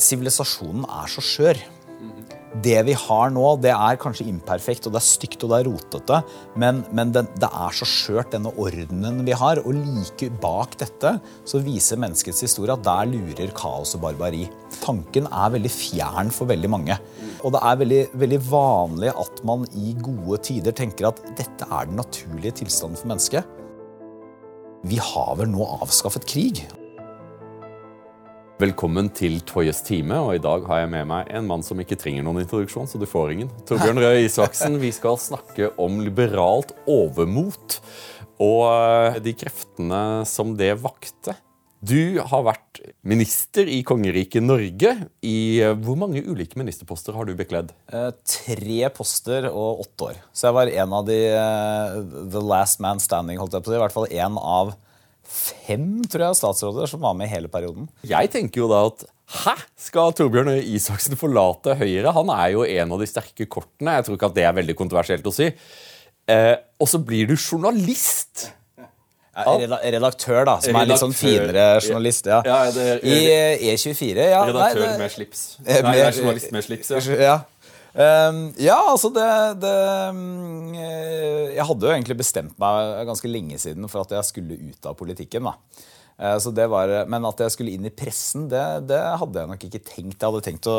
sivilisasjonen er så skjør. Det vi har nå, det er kanskje imperfekt, og det er stygt og det er rotete, men, men det, det, er så skjørt, denne ordenen vi har. Og like bak dette så viser menneskets historie at der lurer kaos og barbari. Tanken er veldig fjern for veldig mange. Og det er veldig, veldig vanlig at man i gode tider tenker at dette er den naturlige tilstanden for mennesket. Vi har vel nå avskaffet krig? Velkommen til Toyes time, og i dag har jeg med meg en mann som ikke trenger noen introduksjon, så du får ingen. Torbjørn Røe Isaksen, vi skal snakke om liberalt overmot og eh, de kreftene som det vakte. Du har vært minister i kongeriket Norge. I eh, Hvor mange ulike ministerposter har du bekledd? Eh, tre poster og åtte år. Så jeg var en av de uh, the last man standing, holdt jeg på å si. I hvert fall en av fem tror jeg, statsråder som var med i hele perioden. Jeg tenker jo da at Hæ? Skal Torbjørn Isaksen forlate Høyre? Han er jo en av de sterke kortene. Jeg tror ikke at det er veldig kontroversielt å si. Eh, og så blir du journalist. Ja, redaktør, da, som redaktør. er litt sånn finere journalist. ja. ja det, I E24. Eh, e ja, redaktør nei, det, med slips. Nei, jeg er journalist med slips, ja. Um, ja, altså det, det um, Jeg hadde jo egentlig bestemt meg ganske lenge siden for at jeg skulle ut av politikken. da. Uh, så det var, men at jeg skulle inn i pressen, det, det, hadde jeg nok ikke tenkt. Jeg hadde tenkt å,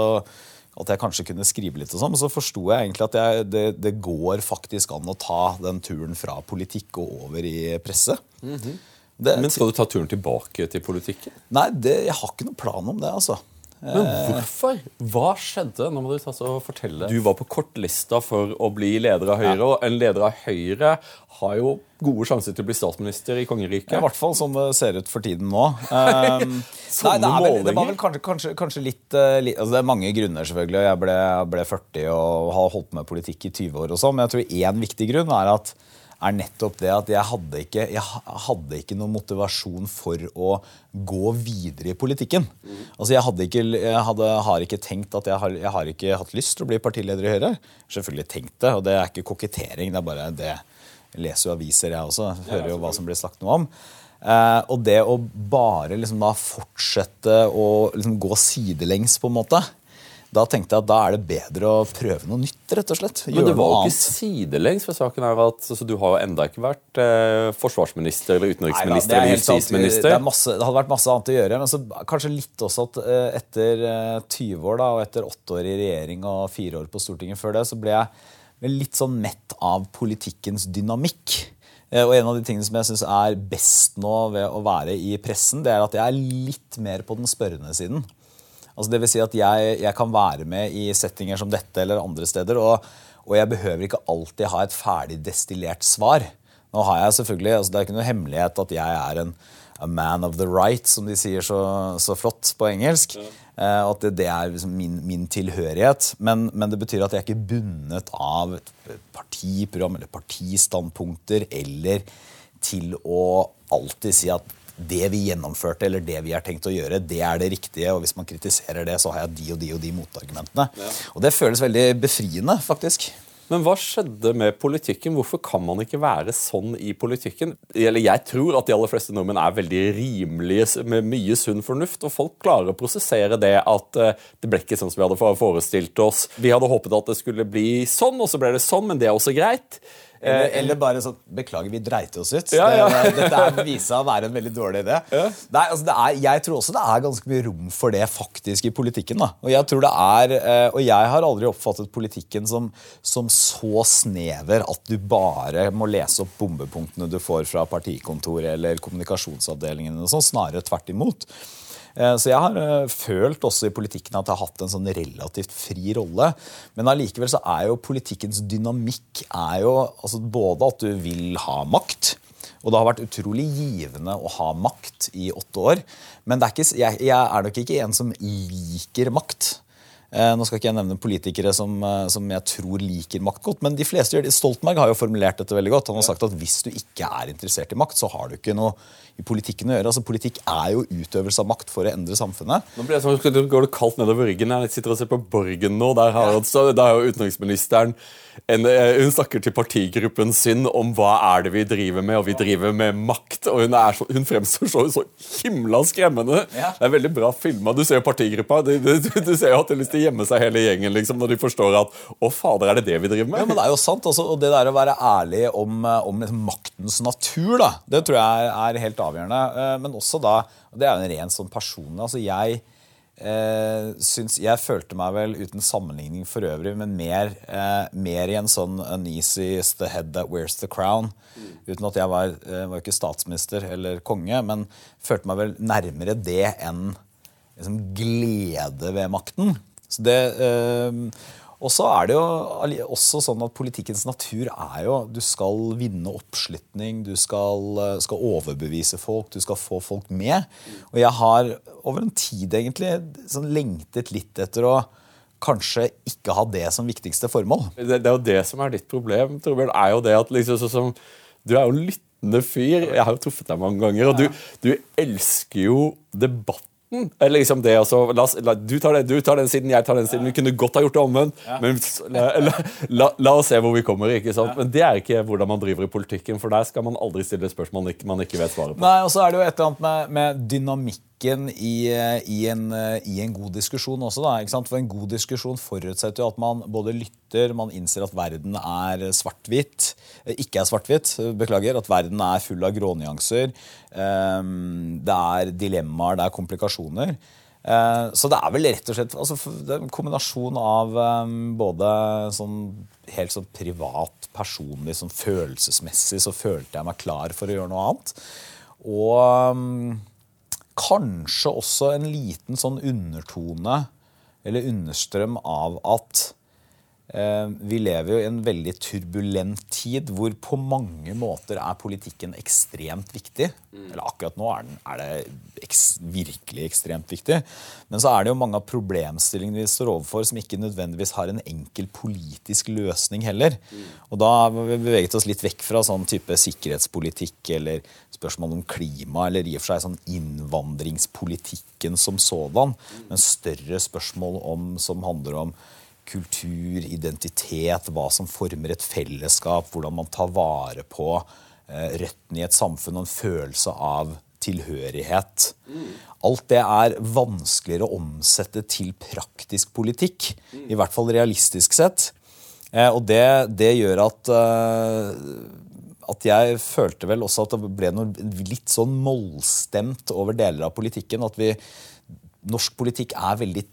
at jeg kanskje kunne skrive litt, og sånn, men så forsto jeg egentlig at jeg, det, det, går faktisk an å ta den turen fra politikk og over i presse. Mm -hmm. men skal du ta turen tilbake til politikken? Nei, jeg har ikke noen plan om det. altså. Men hvorfor? Hva skjedde? Nå må Du ta og fortelle. Du var på kortlista for å bli leder av Høyre, ja. og en leder av Høyre har jo gode sjanser til å bli statsminister i kongeriket. I hvert fall som det ser ut for tiden nå. Um, nei, det, vel, det, var vel kanskje, kanskje, kanskje litt, uh, litt altså Det er mange grunner, selvfølgelig. Jeg ble, ble 40 og har holdt med politikk i 20 år, og sånn, men jeg tror én viktig grunn er at er nettopp det at jeg hadde ikke, jeg hadde ikke noen motivasjon for å gå videre i politikken. Altså Jeg, hadde ikke, jeg hadde, har ikke tenkt at jeg har, jeg har ikke hatt lyst til å bli partileder i Høyre. Selvfølgelig tenkt det, og det er ikke kokettering. Det er bare det. Jeg leser jo aviser, jeg også. Hører jo hva som blir sagt noe om. Eh, og det å bare liksom da fortsette å liksom gå sidelengs, på en måte da tenkte jeg at da er det bedre å prøve noe nytt. rett og slett. Men det var jo ikke sidelengs, for saken er at altså, du har jo enda ikke vært eh, forsvarsminister eller utenriksminister Neida, eller justisminister. Det, masse, det, hadde vært masse annet å gjøre. Men så, kanskje litt også at eh, etter eh, 20 år da, og etter åtte år i regjering og fire år på Stortinget før det, så ble jeg litt sånn mett av politikkens dynamikk. Eh, og en av de tingene som jeg syns er best nå ved å være i pressen, det er at jeg er litt mer på den spørrende siden. Altså det vil si at jeg, jeg, kan være med i settinger som dette eller andre steder, og, og, jeg behøver ikke alltid ha et ferdig destillert svar. Nå har jeg selvfølgelig, altså Det er ikke noe hemmelighet at jeg er en a man of the right, som de sier så, så flott på engelsk. Ja. Eh, at det, det er liksom min, min, tilhørighet. Men, men, det betyr at jeg er ikke bundet av et partiprogram eller partistandpunkter eller til å alltid si at det vi gjennomførte eller det vi har tenkt å gjøre, det er det riktige. Og hvis man kritiserer det, så har jeg de og de og de motargumentene. Ja. Og det føles veldig befriende, faktisk. Men hva skjedde med politikken? Hvorfor kan man ikke være sånn i politikken? Eller Jeg tror at de aller fleste nordmenn er veldig rimelige med mye sunn fornuft. Og folk klarer å prosessere det at uh, det ble ikke sånn som vi hadde forestilt oss. Vi hadde håpet at det skulle bli sånn, og så ble det sånn, men det er også greit. Eller, eh, eller, bare sånn Beklager, vi dreit oss ut. Ja, ja. Det, dette er seg å være en veldig dårlig idé. Ja. Nei, altså er, jeg tror også det er ganske mye rom for det faktisk i politikken. Da. Og jeg tror det er, eh, og jeg har aldri oppfattet politikken som, som så snever at du bare må lese opp bombepunktene du får fra partikontoret eller kommunikasjonsavdelingen. Sånn, snarere tvert imot. Eh, så jeg har eh, følt også i politikken at jeg har hatt en sånn relativt fri rolle. Men allikevel så er jo politikkens dynamikk er jo altså både at du vil ha makt. Og det har vært utrolig givende å ha makt i åtte år. Men ikke, jeg, jeg, er nok ikke en som liker makt. Eh, nå skal ikke jeg nevne politikere som, eh, som, jeg tror liker makt godt, men de fleste gjør det. Stoltenberg har jo formulert dette veldig godt. Han har sagt at hvis du ikke er interessert i makt, så har du ikke noe i politikken å gjøre. Altså Politikk er jo utøvelse av makt for å endre samfunnet. Nå blir det sånn, går det kaldt nedover ryggen. Jeg sitter og ser på Borgen nå. Der har, ja. der har jo utenriksministeren en, eh, hun snakker til partigruppen sin om hva er det vi driver med, og vi driver med makt. og Hun, så, hun fremstår så, så, himla skremmende. Ja. Det er veldig bra filma. Du ser jo partigruppa. Du, du, du, ser jo at de har lyst til gjemme seg hele gjengen liksom, når de forstår at å fader, er det det vi driver med? Ja, men Det er jo sant. Altså, og det der å være ærlig om, eh, om liksom, maktens natur, da, det tror jeg er helt avgjørende. Eh, men også da, det er jo en ren sånn person. altså jeg eh, syns, Jeg følte meg vel, uten sammenligning for øvrig, men mer, eh, mer i en sånn uneasy is the head that wears the crown. Mm. Uten at jeg var, eh, var ikke statsminister eller konge, men følte meg vel nærmere det enn liksom, glede ved makten. Så det... Eh, og så er det jo også sånn at Politikkens natur er jo du skal vinne oppslutning, du skal, skal, overbevise folk, du skal få folk med. Og jeg har over en tid egentlig sånn lengtet litt etter å kanskje ikke ha det som viktigste formål. Det, det er jo det som er ditt problem, Torbjørn. er jo det at liksom, så, så, Du er jo en lyttende fyr. Jeg har jo truffet deg mange ganger. Og du, du elsker jo debatt eller liksom det også, la, la, du, tar den, du, tar den siden, jeg tar den siden. Vi kunne godt ha gjort det omvendt. Ja. Men la, la, oss se hvor vi kommer. ikke sant? Men det er ikke hvordan man driver i politikken, for der skal man aldri stille spørsmål man ikke, man ikke vet svaret på. Nei, og så er det jo et eller annet med, med dynamikk logikken i, i, en, i, en, god diskusjon også. Da, For En god diskusjon forutsetter jo at man både lytter, man innser at verden er svart-hvitt. Eh, ikke er svart-hvitt, beklager. At verden er full av grånyanser. Ehm, det er dilemmaer, det er komplikasjoner. Eh, så det er vel rett og slett altså, en kombinasjon av um, både sånn helt sånn privat, personlig, sånn følelsesmessig så følte jeg meg klar for å gjøre noe annet. Og um, kanskje også en liten sånn undertone eller understrøm av at vi lever jo i en veldig turbulent tid hvor på mange måter er politikken ekstremt viktig. Mm. Eller akkurat nå er, den, er det eks, virkelig ekstremt viktig. Men så er det jo mange av problemstillingene vi står overfor som ikke nødvendigvis har en enkel politisk løsning heller. Mm. Og da har vi beveget oss litt vekk fra sånn type sikkerhetspolitikk eller spørsmål om klima eller i og for seg sånn innvandringspolitikken som sådan. Mm. Men større spørsmål om, som handler om kultur, identitet, hva som former et fellesskap, hvordan man tar vare på eh, røttene i et samfunn og en følelse av tilhørighet. Alt det er vanskeligere å omsette til praktisk politikk. I hvert fall realistisk sett. Eh, og det, det gjør at, eh, at jeg følte vel også at det ble noe litt sånn mollstemt over deler av politikken. At vi, norsk politikk er veldig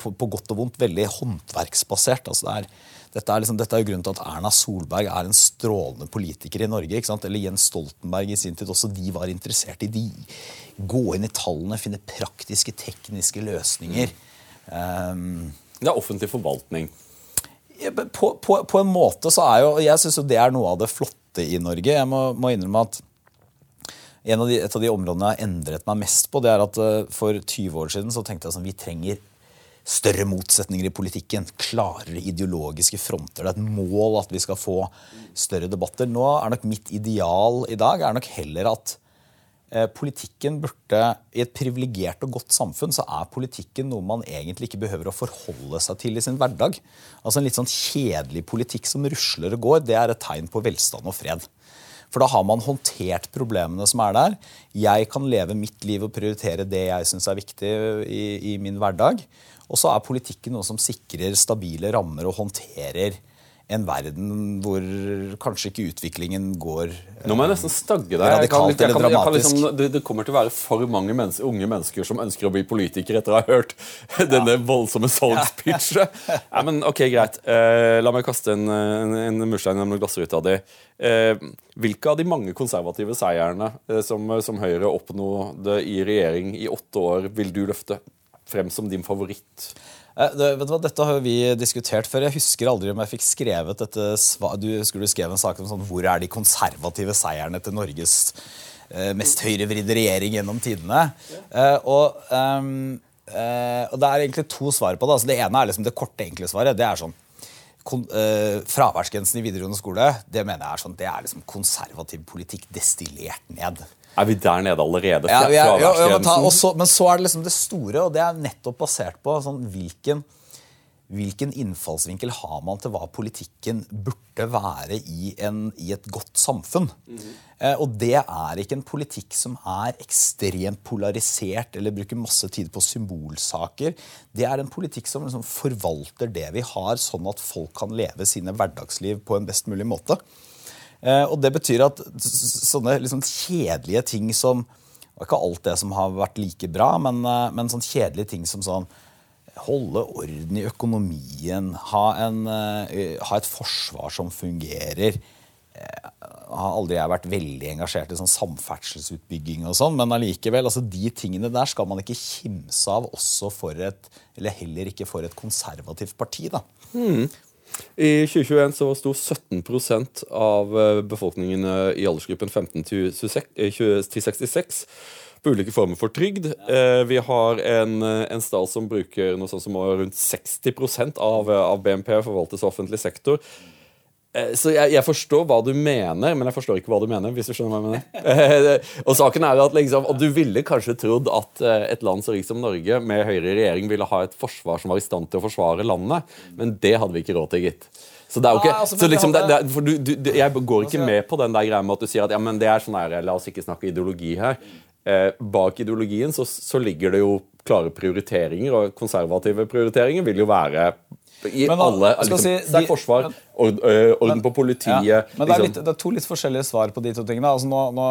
på, på, godt og vondt veldig håndverksbasert. Altså det er, dette, er liksom, dette er jo grunnen til at Erna Solberg er en strålende politiker i Norge. Eller Jens Stoltenberg i sin tid. Også de var interessert i de. Gå inn i tallene, finne praktiske, tekniske løsninger. Um, det er offentlig forvaltning. På, på, på, en måte så er jo Jeg syns jo det er noe av det flotte i Norge. Jeg må, må innrømme at av de, et av de områdene jeg har endret meg mest på, det er at uh, for 20 år siden så tenkte jeg sånn vi trenger større motsetninger i politikken. Klarere ideologiske fronter. Det er et mål at vi skal få større debatter. Nå er nok mitt ideal i dag er nok heller at eh, politikken burde I et privilegert og godt samfunn så er politikken noe man egentlig ikke behøver å forholde seg til i sin hverdag. Altså En litt sånn kjedelig politikk som rusler og går, det er et tegn på velstand og fred. For da har man håndtert problemene som er der. Jeg kan leve mitt liv og prioritere det jeg syns er viktig i, i min hverdag. Og så er politikken noe som sikrer stabile rammer og håndterer en verden hvor kanskje ikke utviklingen går Nå må jeg nesten stagge deg. Radikalt eller dramatisk. Liksom, det, det, kommer til å være for mange mennesker, unge mennesker som ønsker å bli politikere etter å ha hørt ja. denne voldsomme salgspitchet. ja, men ok, greit. Eh, la meg kaste en, en, en murstein gjennom glassruta di. Eh, hvilke av de mange konservative seierne eh, som, som Høyre oppnådde i regjering i åtte år, vil du løfte? frem som din favoritt? Eh, det, vet du hva, Dette har vi diskutert før. Jeg husker aldri om jeg fikk skrevet dette Du skulle skrevet en sak om sånn, hvor er de konservative seierne til Norges eh, mest høyrevridde regjering gjennom tidene. Eh, og um, Eh, og Det er egentlig to svar på det. Altså, det ene er liksom det korte, enkle svaret. Det er sånn kon, eh, Fraværsgrensen i videregående skole det mener jeg er sånn, det er liksom konservativ politikk destillert ned. Er vi der nede allerede? Ja, vi er, ja, ja, men, ta, også, men så er det liksom det store, og det er nettopp basert på sånn, hvilken, hvilken innfallsvinkel har man til hva politikken burde være i, en, i et godt samfunn. Eh, og det er ikke en politikk som er ekstremt polarisert eller bruker masse tid på symbolsaker. Det er en politikk som liksom forvalter det vi har, sånn at folk kan leve sine hverdagsliv på en best mulig måte. Eh, og det betyr at sånne liksom kjedelige ting som Det var ikke alt det som har vært like bra, men, eh, men sånne kjedelige ting som sånn Holde orden i økonomien, ha, en, eh, ha et forsvar som fungerer. Har aldri jeg vært veldig engasjert i sånn samferdselsutbygging og sånn, men allikevel, altså de tingene der skal man ikke kimse av også for et Eller heller ikke for et konservativt parti, da. I 2021 så sto 17% av eh, befolkningen eh, i aldersgruppen 15 til 26 eh, 20 til 66 på ulike former for trygd. Vi har en, en stat som bruker noe sånt som rundt 60% av, av BNP forvaltes av offentlig sektor. Eh, Så jeg, jeg forstår hva du mener, men jeg forstår ikke hva du mener. hvis du skjønner hva jeg mener. Eh, og saken er at liksom, og Du ville kanskje trodd at eh, et land så rikt som Norge med Høyre i regjering ville ha et forsvar som var i stand til å forsvare landet, men det hadde vi ikke råd til, gitt. Så det er jo ikke, altså, så liksom, det, det, du, du, du, Jeg går ikke Altså- med på den der greia med at du sier at ja, men det er sånn her, la oss ikke snakke ideologi her. Eh, bak ideologien så, så ligger det jo klare prioriteringer, og konservative prioriteringer vil jo være i Men alle liksom, si, Sterkt forsvar, men- orden på politiet Ja, men det er, liksom. litt, det er to litt forskjellige svar på de to tingene. Altså nå, nå,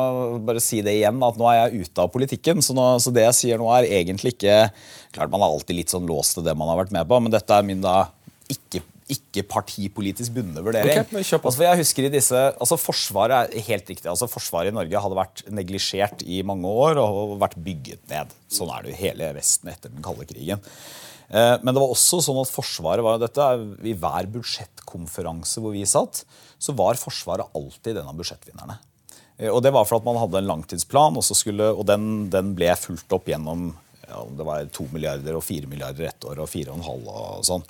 bare si det igjen, at nå er jeg ute av politikken. Så, nå, så det jeg sier nå, er egentlig ikke Klart man er alltid litt sånn låst til det man har vært med på, men dette er min da ikke, ikke partipolitisk bundet vurdering. Ok, men kjør på. altså, jeg husker i disse, altså Forsvaret er helt riktig. altså Forsvaret i Norge hadde vært neglisjert i mange år og vært bygget ned. Sånn er det jo hele Vesten etter den kalde krigen. Eh, Men det var også sånn at Forsvaret var dette, I hver budsjettkonferanse hvor vi satt, så var Forsvaret alltid en av budsjettvinnerne. Eh, Og Det var for at man hadde en langtidsplan, og, skulle, og den, den ble fulgt opp gjennom ja, det var to milliarder og fire milliarder ett år og fire og en halv og sånn.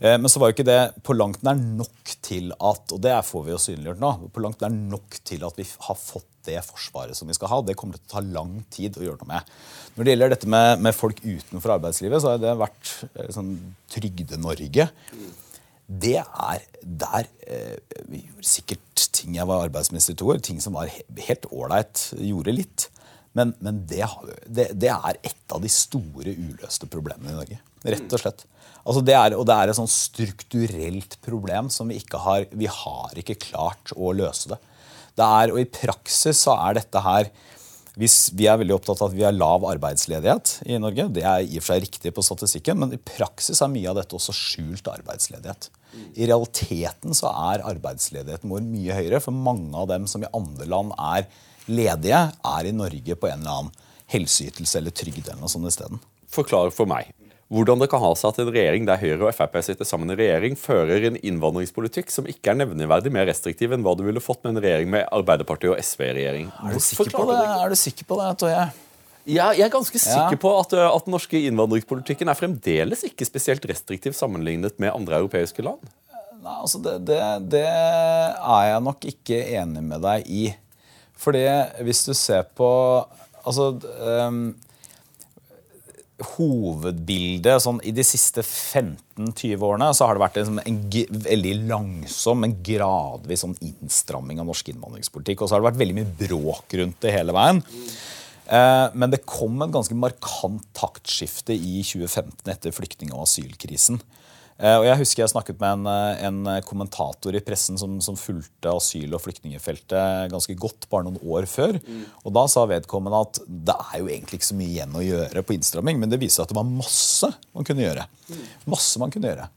Eh, Men så var jo ikke det på langt nær nok til at og det får vi jo synliggjort nå, på langt nær nok til at vi har fått det forsvaret som vi skal ha. Det kommer til å ta lang tid å gjøre noe med. Når det gjelder dette med, med folk utenfor arbeidslivet, så har det vært eh, sånn Trygde-Norge. Det er der eh, Vi gjorde sikkert ting Jeg var arbeidsminister i to år. Ting som var he helt ålreit. Gjorde litt. Men, men det, det, det er et av de store uløste problemene i Norge. Rett og slett. Altså det er, og det er et sånn strukturelt problem som vi ikke har Vi har ikke klart å løse det. Det er, og i praksis så er dette her hvis vi er veldig opptatt av at vi har lav arbeidsledighet i Norge. Det er i og for seg riktig på statistikken, men i praksis er mye av dette også skjult arbeidsledighet. I realiteten så er arbeidsledigheten vår mye høyere, for mange av dem som i andre land er ledige, er i Norge på en eller annen helseytelse eller trygd eller noe sånt isteden. Forklar for meg hvordan det kan ha seg at en regjering der Høyre og Frp sitter sammen i regjering, fører en innvandringspolitikk som ikke er nevneverdig mer restriktiv enn hva du ville fått med en regjering med Arbeiderpartiet og SV i regjering. Er du sikker på det, er du sikker på det Toje? Ja, jeg er ganske sikker Ja. på at, uh, at den norske innvandringspolitikken er fremdeles ikke spesielt restriktiv sammenlignet med andre europeiske land. Nei, altså det, det, det er jeg nok ikke enig med deg i. Fordi hvis du ser på Altså ehm, Hovedbildet sånn, I de siste 15-20 årene så har det vært en, en, en veldig langsom, men gradvis sånn innstramming av norsk innvandringspolitikk. Og så har det vært veldig mye bråk rundt det hele veien. Eh, men det kom et ganske markant taktskifte i 2015 etter flyktning- og asylkrisen. Eh, og jeg husker jeg snakket med en, eh, en kommentator i pressen som, som fulgte asyl- og flyktningfeltet ganske godt bare noen år før. Og da sa vedkommende at det er jo egentlig ikke så mye igjen å gjøre på innstramming, men det viser at det var masse man kunne gjøre. Masse man kunne gjøre.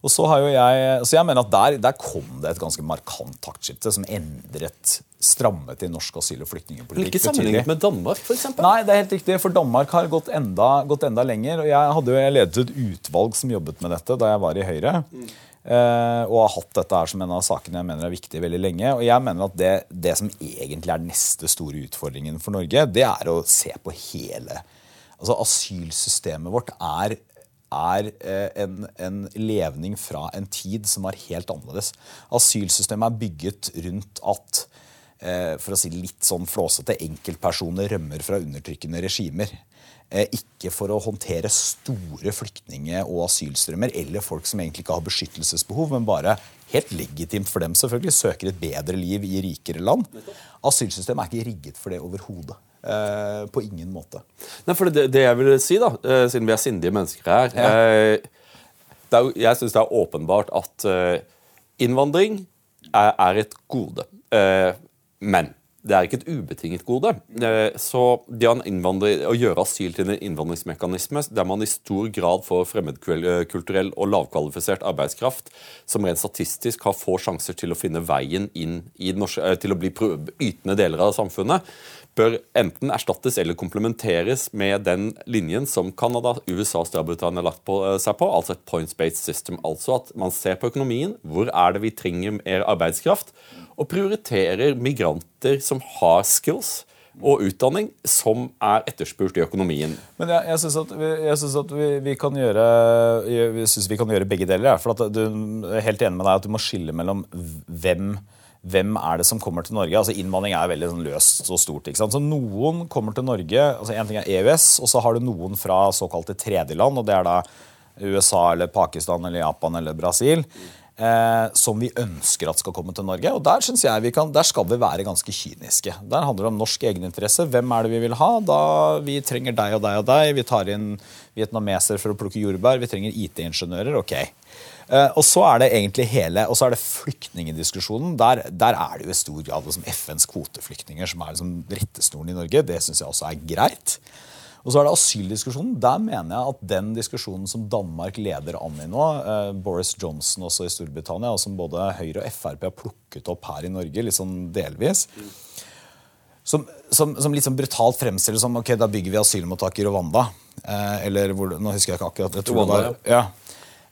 Og så har jo jeg, så jeg mener at der, der kom det et ganske markant taktskifte som endret strammet i norsk asyl- og flyktningpolitikk. Ikke sammenlignet med Danmark, f.eks. Nei, det er helt riktig, for Danmark har gått enda, gått enda lenger. og Jeg hadde jo jeg ledet et utvalg som jobbet med dette da jeg var i Høyre. Eh, og har hatt dette her som en av sakene jeg mener er viktig veldig lenge. Og jeg mener at det, det som egentlig er neste store utfordringen for Norge, det er å se på hele Altså Asylsystemet vårt er, er eh, en, en levning fra en tid som var helt annerledes. Asylsystemet er bygget rundt at eh, for å si litt sånn flåsete, enkeltpersoner rømmer fra undertrykkende regimer. Eh, ikke for å håndtere store flyktninge- og asylstrømmer eller folk som egentlig ikke har beskyttelsesbehov, men bare helt legitimt for dem selvfølgelig søker et bedre liv i rikere land. Asylsystemet er ikke rigget for det overhodet. Eh, på ingen måte. Nei, for det, det jeg vil si, da, eh, siden vi er sindige mennesker her ja. eh, er, Jeg syns det er åpenbart at innvandring er, er, et gode. Eh, men det er ikke et ubetinget gode. Eh, så det å gjøre asyl til en innvandringsmekanisme der man i stor grad får fremmedkulturell og lavkvalifisert arbeidskraft, som rent statistisk har få sjanser til å finne veien inn norske, eh, til å bli ytende deler av samfunnet, bør enten erstattes eller komplementeres med den linjen som Canada, USA og Storbritannia har lagt på, eh, seg på, altså et points-based system. Altså at man ser på økonomien. Hvor er det vi trenger mer arbeidskraft? Og prioriterer migranter som har skills og utdanning som er etterspurt i økonomien. Men Jeg, jeg syns at, jeg synes at vi, vi, kan gjøre, jeg synes vi kan gjøre begge deler. For at du er helt enig med deg at du må skille mellom hvem hvem er det som kommer til Norge? Altså Innvandring er veldig sånn løst og stort. ikke sant? Så Noen kommer til Norge. altså En ting er EØS, og så har du noen fra såkalte tredjeland. og Det er da USA eller Pakistan eller Japan eller Brasil. Eh, som vi ønsker at skal komme til Norge. og Der synes jeg vi kan, der skal vi være ganske kyniske. Der handler det om norsk egeninteresse. Hvem er det vi vil ha? Da Vi trenger deg og deg og deg. Vi tar inn vietnamesere for å plukke jordbær. Vi trenger IT-ingeniører. Ok. Eh, og så er det egentlig hele, og så er det flyktningdiskusjonen. Der, der er det jo i stor grad liksom FNs kvoteflyktninger som er liksom rettesnoren i Norge. Det syns jeg også er greit. Og så er det asyldiskusjonen. Der mener jeg at den diskusjonen som Danmark leder an i nå, eh, Boris Johnson også i Storbritannia, og som både Høyre og Frp har plukket opp her i Norge, litt sånn delvis, som, som, som litt sånn brutalt fremstiller som ok, da bygger vi asylmottak i Rwanda. Eh, eller hvor, nå husker jeg ikke akkurat. Jeg Rwanda, var, ja.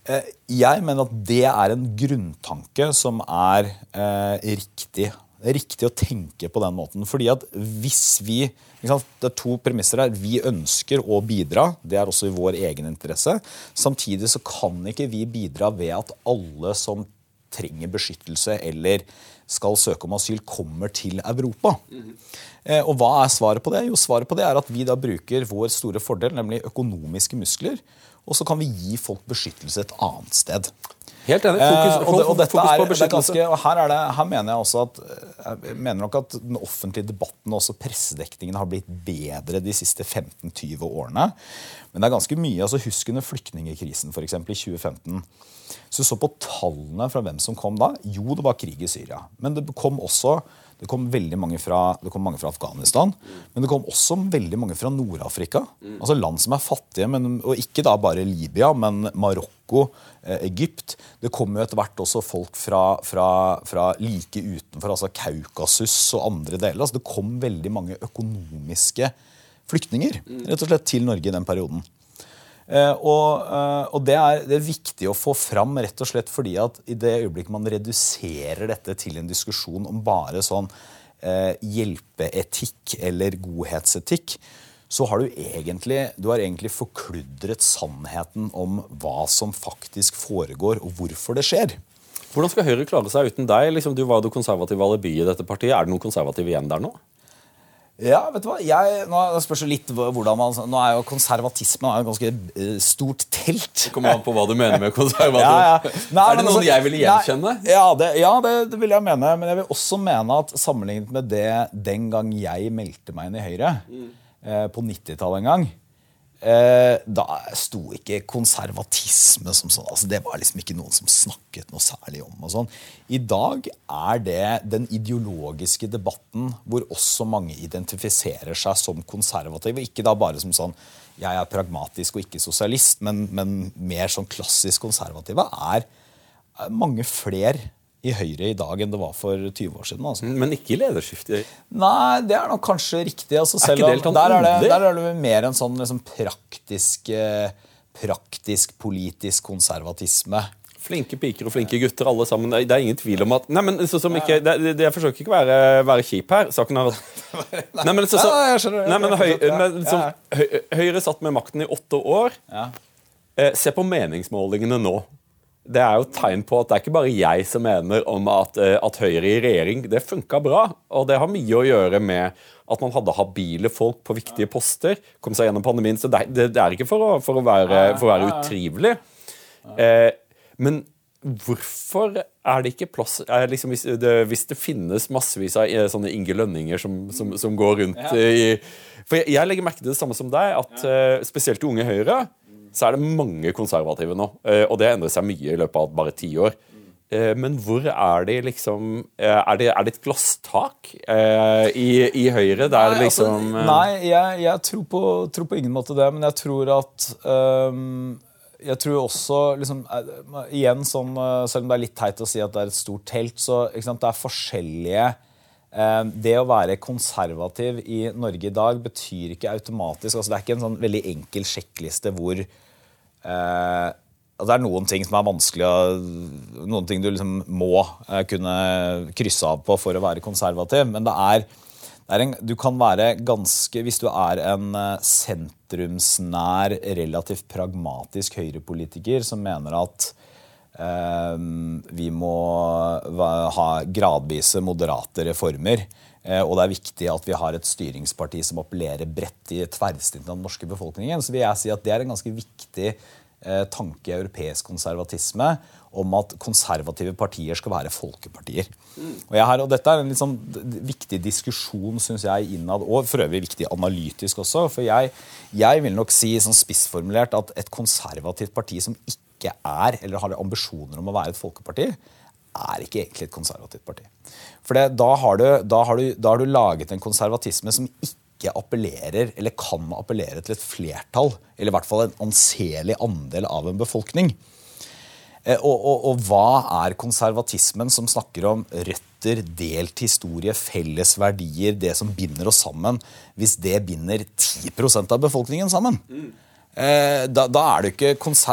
Eh, jeg mener at det er en grunntanke som er eh, riktig. Det er riktig å tenke på den måten. fordi at hvis vi Det er to premisser her. Vi ønsker å bidra. Det er også i vår egen interesse. Samtidig så kan ikke vi bidra ved at alle som trenger beskyttelse eller skal søke om asyl, kommer til Europa. -hmm. Og hva er svaret på det? Jo, svaret på det er at vi da bruker vår store fordel, nemlig økonomiske muskler, og så kan vi gi folk beskyttelse et annet sted. Helt enig. Fokus, eh, og, det, og fokus på beskyttelse. Ganske, og her, det, her, mener jeg også at jeg mener nok at den offentlige debatten og også pressedekningen har blitt bedre de siste 15-20 årene. Men det er ganske mye. altså Husk under flyktningkrisen for eksempel, i 2015. Så så på tallene fra hvem som kom da. Jo, det var krig i Syria. Men det kom også det kom veldig mange fra, det kom mange fra Afghanistan, men det kom også veldig mange fra Nord-Afrika. Altså Land som er fattige, men, og ikke da bare Libya, men Marokko, eh, Egypt. Det kom jo etter hvert også folk fra, fra, fra like utenfor, altså Kaukasus og andre deler. Altså Det kom veldig mange økonomiske flyktninger rett og slett til Norge i den perioden. Eh, og, eh, og det, er, det, er, viktig å få fram rett og slett fordi at i det øyeblikket man reduserer dette til en diskusjon om bare sånn eh, hjelpeetikk eller godhetsetikk, så har du egentlig, du har egentlig forkludret sannheten om hva som faktisk foregår, og hvorfor det skjer. Hvordan skal Høyre klare seg uten deg? Liksom, du var det konservative alibiet i dette partiet. Er det noen konservative igjen der nå? Ja, vet du hva? Jeg, nå spørs litt hvordan man Nå er jo konservatisme er jo ganske uh, stort telt. Det kommer an på hva du mener med konservativ. ja, ja. Nei, er det noen altså, jeg ville gjenkjenne? Nei, ja, det, ja det, det, vil jeg mene. Men jeg vil også mene at sammenlignet med det den gang jeg meldte meg inn i Høyre, mm. Uh, på 90-tallet en gang, Eh, da sto ikke konservatisme som sånn. Altså, det var liksom ikke noen som snakket noe særlig om. og sånn. I dag er det den ideologiske debatten hvor også mange identifiserer seg som konservative. Ikke da bare som sånn jeg er pragmatisk og ikke sosialist, men, men mer sånn klassisk konservative er mange flere i Høyre i dag enn det var for 20 år siden. Altså. Men ikke i lederskiftet? Nei, det er nok kanskje riktig. Altså, selv om, der, er det, der er det mer en sånn liksom, praktisk, eh, praktisk politisk konservatisme. Flinke piker og flinke gutter, alle sammen. Det er ingen tvil om at Nei, men så, som ikke, det, det, Jeg forsøker ikke å være, være kjip her. Saken er at Nei, men, så, så, nei, men, høy, men så, høy, Høyre satt med makten i åtte år. Eh, se på meningsmålingene nå. Det er jo tegn på at det er ikke bare jeg som mener om at, eh, at Høyre i regjering det funka bra. Og det har mye å gjøre med at man hadde habile folk på viktige poster. Kom seg gjennom pandemien. Så det, det, det er ikke for å, for å, være, for å være utrivelig. Eh, men hvorfor er det ikke plass liksom, hvis, det, hvis, det, finnes massevis av eh, sånne Inge Lønninger som, som, som går rundt i For jeg, jeg, legger merke til det samme som deg, at spesielt Unge Høyre så er det mange konservative nå. Uh, og det endrer seg mye i løpet av bare ti år. Uh, men hvor er de liksom Er det, er det et glasstak i, i, Høyre der nei, altså, liksom Nei, jeg, jeg tror, på, tror, på, ingen måte det, men jeg tror at um jeg tror også liksom, eh, igjen sånn, eh, Selv om det er litt teit å si at det er et stort telt, så sant, det er forskjellige eh, Det å være konservativ i Norge i dag betyr ikke automatisk altså Det er ikke en sånn veldig enkel sjekkliste hvor eh, Det er noen ting som er vanskelig Noen ting du liksom må eh, kunne krysse av på for å være konservativ. Men det er en, du kan være ganske Hvis du er en eh, sentrumsnær, relativt pragmatisk høyrepolitiker som mener at eh, vi må ha gradvise, moderate reformer, eh, og det er viktig at vi har et styringsparti som appellerer bredt i tverrsnittet av den norske befolkningen, så vil jeg si at det er en ganske viktig eh, tanke i europeisk konservatisme om at konservative partier skal være folkepartier. Og, har, og Dette er en sånn viktig diskusjon synes jeg, innad, og for øvrig viktig analytisk også. For jeg, jeg vil nok si sånn spissformulert at et konservativt parti som ikke er, eller har ambisjoner om å være et folkeparti, er ikke egentlig et konservativt parti. For det, da, har du, da, har du, da har du laget en konservatisme som ikke appellerer, eller kan appellere til et flertall, eller i hvert fall en anselig andel av en befolkning. Eh, og, og, og, hva er konservatismen som snakker om røtter, delt historie, felles verdier, det som binder oss sammen, hvis det binder 10% av befolkningen sammen? Mm. Da, da, er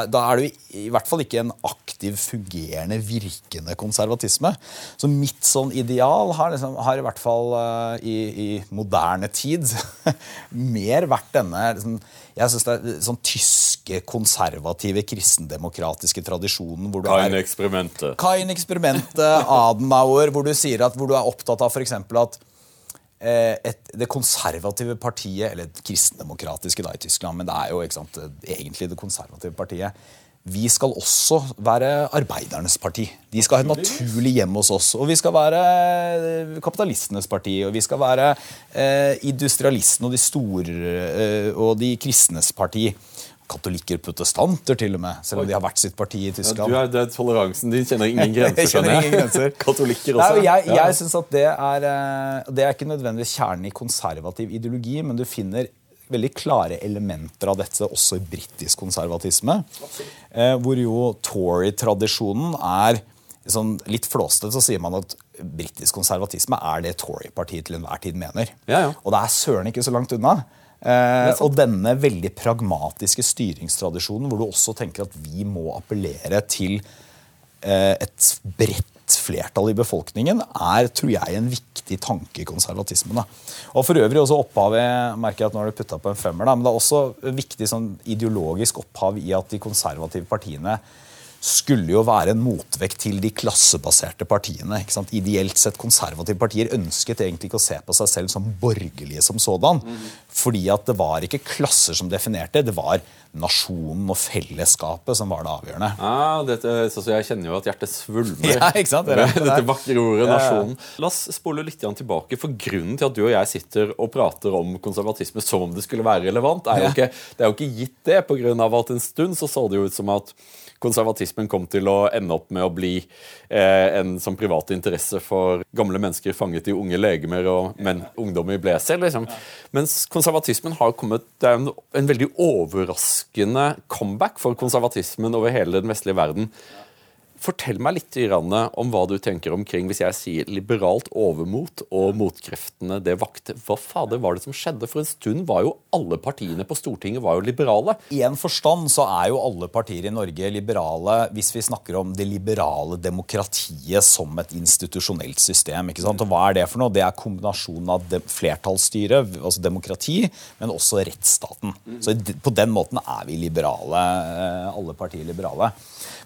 da, er du i hvert fall ikke en aktiv, fungerende, virkende konservatisme. Så mitt sånn ideal har, liksom, har i hvert fall uh, i, i, moderne tid mer vært denne liksom, Jeg synes det er sånn tyske, konservative, kristendemokratiske tradisjonen hvor Kain-eksperimentet. Kain-eksperimentet, Adenauer, hvor du sier at hvor du er opptatt av f.eks. at Eh, et, det konservative partiet, eller det kristendemokratiske da i Tyskland, men det er jo sant, egentlig det konservative partiet. Vi skal også være arbeidernes parti. De skal ha et naturlig hjem hos oss. Og vi skal være eh, kapitalistenes parti, og vi skal være eh, industrialistene og de store eh, og de kristnes parti katolikker, protestanter til og med, selv om de har hvert sitt parti i Tyskland. Ja, du er, det er Toleransen din kjenner ingen grenser, kjenner. Ingen grenser. Katolikker også. Nei, jeg jeg synes at det er, eh, det er ikke nødvendigvis kjernen i konservativ ideologi, men du finner veldig klare elementer av dette også i britisk konservatisme. Eh, hvor jo Tory-tradisjonen er sånn, Litt flåsete så sier man at britisk konservatisme er det Tory-partiet til enhver tid mener. Ja, ja. Og det er søren ikke så langt unna. Eh, og denne veldig pragmatiske styringstradisjonen hvor du også tenker at vi må appellere til eh, et bredt flertall i befolkningen, er tror jeg, en viktig tanke i konservatismen. Da. Og for øvrig også opphavet merker jeg at nå har du putta på en femmer, da, men det er også viktig sånn, ideologisk opphav i at de konservative partiene skulle jo være en motvekt til de klassebaserte partiene. Ideelt sett konservative partier ønsket egentlig ikke å se på seg selv som borgerlige som sådan. Mm. Fordi at det var ikke klasser som definerte, det var nasjonen og fellesskapet som var det avgjørende. Ah, dette, så Jeg kjenner jo at hjertet svulmer. Ja, ikke sant? Det det dette vakre ordet, nasjonen. La oss spole litt tilbake. for Grunnen til at du og jeg sitter og prater om konservatisme som om det skulle være relevant, er jo ikke, det er jo ikke gitt det. På grunn av at en stund så så det jo ut som at konservatismen kom til å ende opp med å bli eh, en sånn privat interesse for gamle mennesker fanget i unge legemer og men, ungdommer i blazer. Liksom. Mens konservatismen har kommet Det er en, en veldig overraskende comeback for konservatismen over hele den vestlige verden. Fortell meg litt om hva du tenker omkring hvis jeg sier liberalt overmot og motkreftene det vakte. Hva fader var det som skjedde? For en stund var jo alle partiene på Stortinget var jo liberale. I en forstand så er jo alle partier i Norge liberale hvis vi snakker om det liberale demokratiet som et institusjonelt system. ikke sant? Og hva er det for noe? Det er kombinasjonen av flertallsstyre, altså demokrati, men også rettsstaten. Så på den måten er vi liberale, eh, alle partier liberale.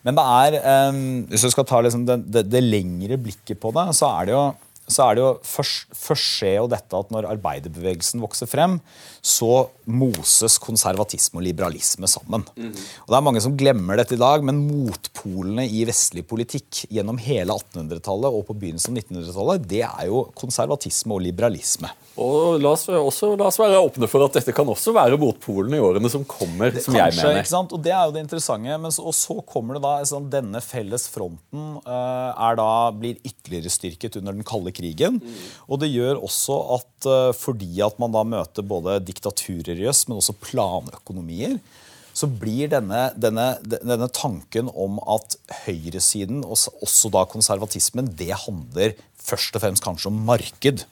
Men det er, um, hvis du skal ta liksom det, det, det, lengre blikket på det, så er det jo, så er det jo først, først skjer jo dette at når arbeiderbevegelsen vokser frem, så moses konservatisme og liberalisme sammen. Mm. Og Det er mange som glemmer dette i dag, men motpolene i vestlig politikk gjennom hele 1800-tallet og på begynnelsen av 1900-tallet, det er jo konservatisme og liberalisme. Og la oss, også, la oss, være åpne for at dette kan også være motpolene i årene som kommer. som Kanskje, jeg mener. Ikke sant? Og Det er jo det interessante. Men så, og så kommer det da sånn, Denne felles fronten uh, da, blir ytterligere styrket under den kalde krigen. Mm. Og det gjør også at fordi at man da møter både diktaturer i øst, men også planøkonomier, så blir denne, denne, denne tanken om at høyresiden, også da konservatismen, det handler først og fremst kanskje om marked.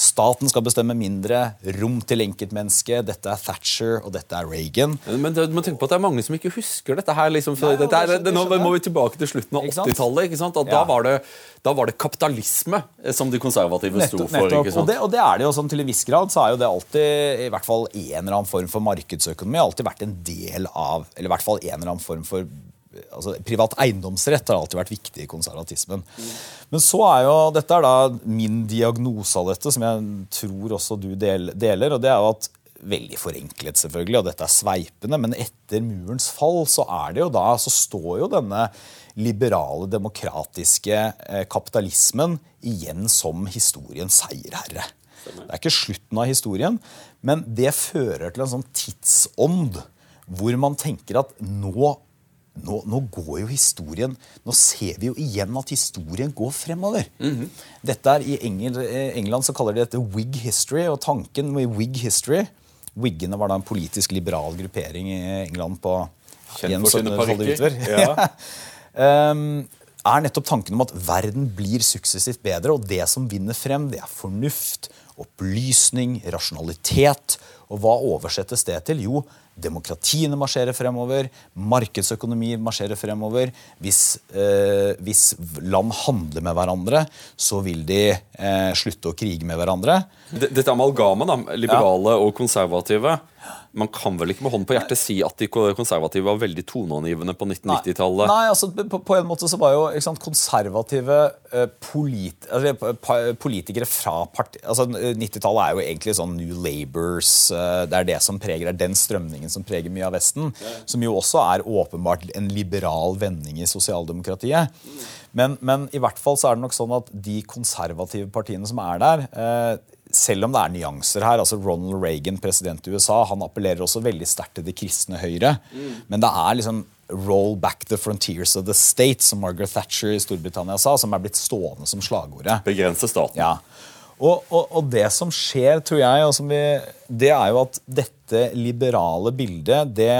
Staten skal bestemme mindre. Rom til enkeltmennesket. Dette er Thatcher, og dette er Reagan. Men det, man tenker på at det er mange som ikke husker dette her. Liksom, Nei, dette er, det, nå må vi tilbake til slutten av 80-tallet. Ja. Da, var det, da var det kapitalisme eh, som de konservative sto for. Nettopp. Og, det, og det er det jo sånn til en viss grad. Så er jo det alltid i hvert fall en eller annen form for markedsøkonomi. alltid vært en del av, eller i hvert fall en eller annen form for altså, Privat eiendomsrett har alltid vært viktig i konservatismen. Mm. Men så er jo, dette er da min diagnose av dette, som jeg tror også du deler. og det er jo at Veldig forenklet, selvfølgelig, og dette er sveipende, men etter murens fall så er det jo da, så står jo denne liberale, demokratiske eh, kapitalismen igjen som historiens seierherre. Det er ikke slutten av historien, men det fører til en sånn tidsånd hvor man tenker at nå nå, nå, går jo historien Nå ser vi jo igjen at historien går fremover. Mm -hmm. Dette er I Engel, eh, England så kaller de dette Wig history. Og tanken med Wig history Wiggene var da en politisk liberal gruppering i England på Kjent for sine parykker. Ja. um, er nettopp tanken om at verden blir suksessivt bedre, og det som vinner frem, det er fornuft, opplysning, rasjonalitet. Og hva oversettes det til? Jo, Demokratiene marsjerer fremover, markedsøkonomi marsjerer fremover. Hvis, eh, hvis land handler med hverandre, så vil de eh, slutte å krige med hverandre. Dette amalgamet, liberale ja. og konservative, man kan vel ikke med hånden på hjertet si at de konservative var veldig toneangivende på 1990-tallet? Nei, Nei altså, på, på, en måte så var jo sant, konservative uh, polit, altså, politikere fra parti... Altså, 90-tallet er jo egentlig sånn New Labours uh, Det er det som preger, det er den strømningen som preger mye av Vesten. Ja. Som jo også er åpenbart en liberal vending i sosialdemokratiet. Men, men, i hvert fall så er det nok sånn at de konservative partiene som er der selv om det er nyanser her altså Ronald Reagan, president i USA, han appellerer også veldig sterkt til det kristne høyre. Mm. Men det er liksom 'roll back the frontiers of the state', som Margaret Thatcher i Storbritannia sa, som er blitt stående som slagordet. Begrense staten. Ja. Og, og, og, det som skjer, tror jeg, vi, det er jo at dette liberale bildet det,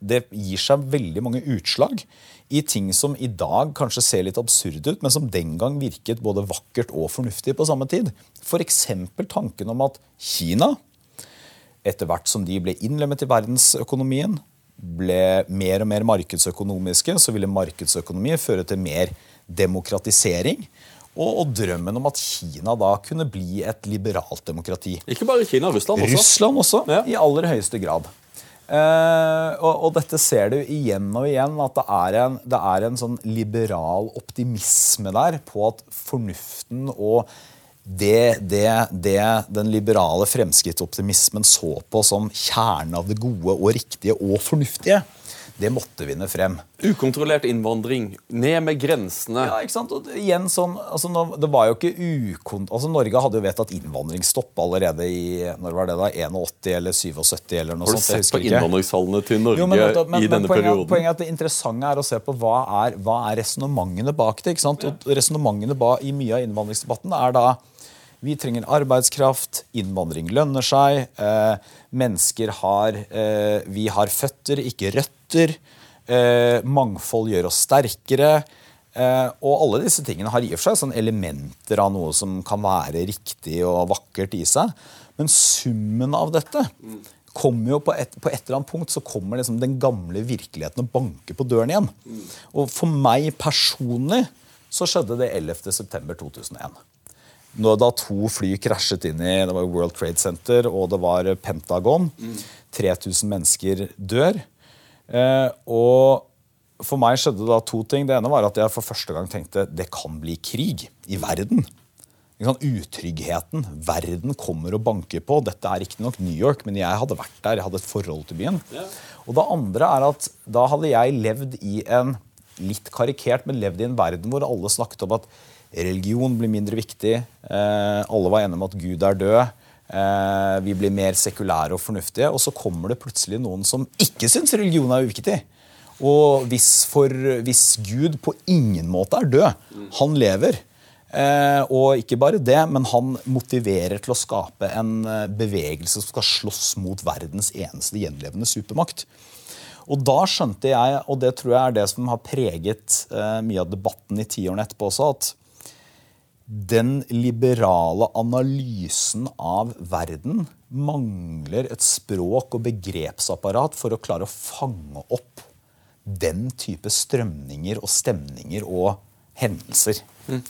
det gir seg veldig mange utslag i ting som i dag kanskje ser litt absurde ut, men som den gang virket både vakkert og fornuftig på samme tid. F.eks. tanken om at Kina, etter hvert som de ble innlemmet i verdensøkonomien, ble mer og mer markedsøkonomiske, så ville markedsøkonomi føre til mer demokratisering. Og, og, drømmen om at Kina da kunne bli et liberalt demokrati. Ikke bare Kina, Russland også. Russland også, ja. I aller høyeste grad. Uh, og, og, dette ser du igjen og igjen, at det er, en, det er en sånn liberal optimisme der på at fornuften og det, det, det den liberale fremskrittsoptimismen så på som kjernen av det gode og riktige og fornuftige, det måtte vinne frem. Ukontrollert innvandring. Ned med grensene. Ja, ikke sant? Og igjen sånn, altså, det var jo ikke ukont... Altså, Norge hadde jo vedtatt innvandringsstopp allerede i når var det da, 81 eller 77 eller noe sånt. Har du sett på innvandringstallene til Norge jo, men, men, men, i denne poenget, perioden? Poenget er at Det interessante er å se på hva er, hva er resonnementene bak det. ikke sant? Og Resonnementene i mye av innvandringsdebatten er da vi trenger arbeidskraft. Innvandring lønner seg. Eh, mennesker har eh, Vi har føtter, ikke røtter. Eh, mangfold gjør oss sterkere. Eh, og alle disse tingene har i og for seg sånn elementer av noe som kan være riktig og vakkert i seg. Men summen av dette kommer jo på et, på et eller annet punkt så kommer liksom den gamle virkeligheten og banker på døren igjen. Og for meg personlig så skjedde det 11.9.2001. Når da to fly krasjet inn i det var World Trade Center og det var Pentagon. 3000 mennesker dør. Eh, og for meg skjedde da to ting. Det ene var at jeg for første gang tenkte det kan bli krig i verden. Utryggheten. Verden kommer og banker på. Dette er riktignok New York, men jeg hadde vært der. Jeg hadde et forhold til byen. Og det andre er at da hadde jeg levd i en litt karikert, men levd i en verden hvor alle snakket om at religion blir mindre viktig. Eh, alle var enige om at Gud er død. Eh, vi blir mer sekulære og fornuftige. Og så kommer det plutselig noen som ikke syns religion er uviktig. Og hvis, for, hvis Gud på ingen måte er død, han lever. Eh, og ikke bare det, men han motiverer til å skape en bevegelse som skal slåss mot verdens eneste gjenlevende supermakt. Og da skjønte jeg, og det tror jeg er det som har preget mye av debatten i tiårene etterpå også, at den liberale analysen av verden mangler et språk og begrepsapparat for å klare å fange opp den type strømninger og stemninger og hendelser. Mm.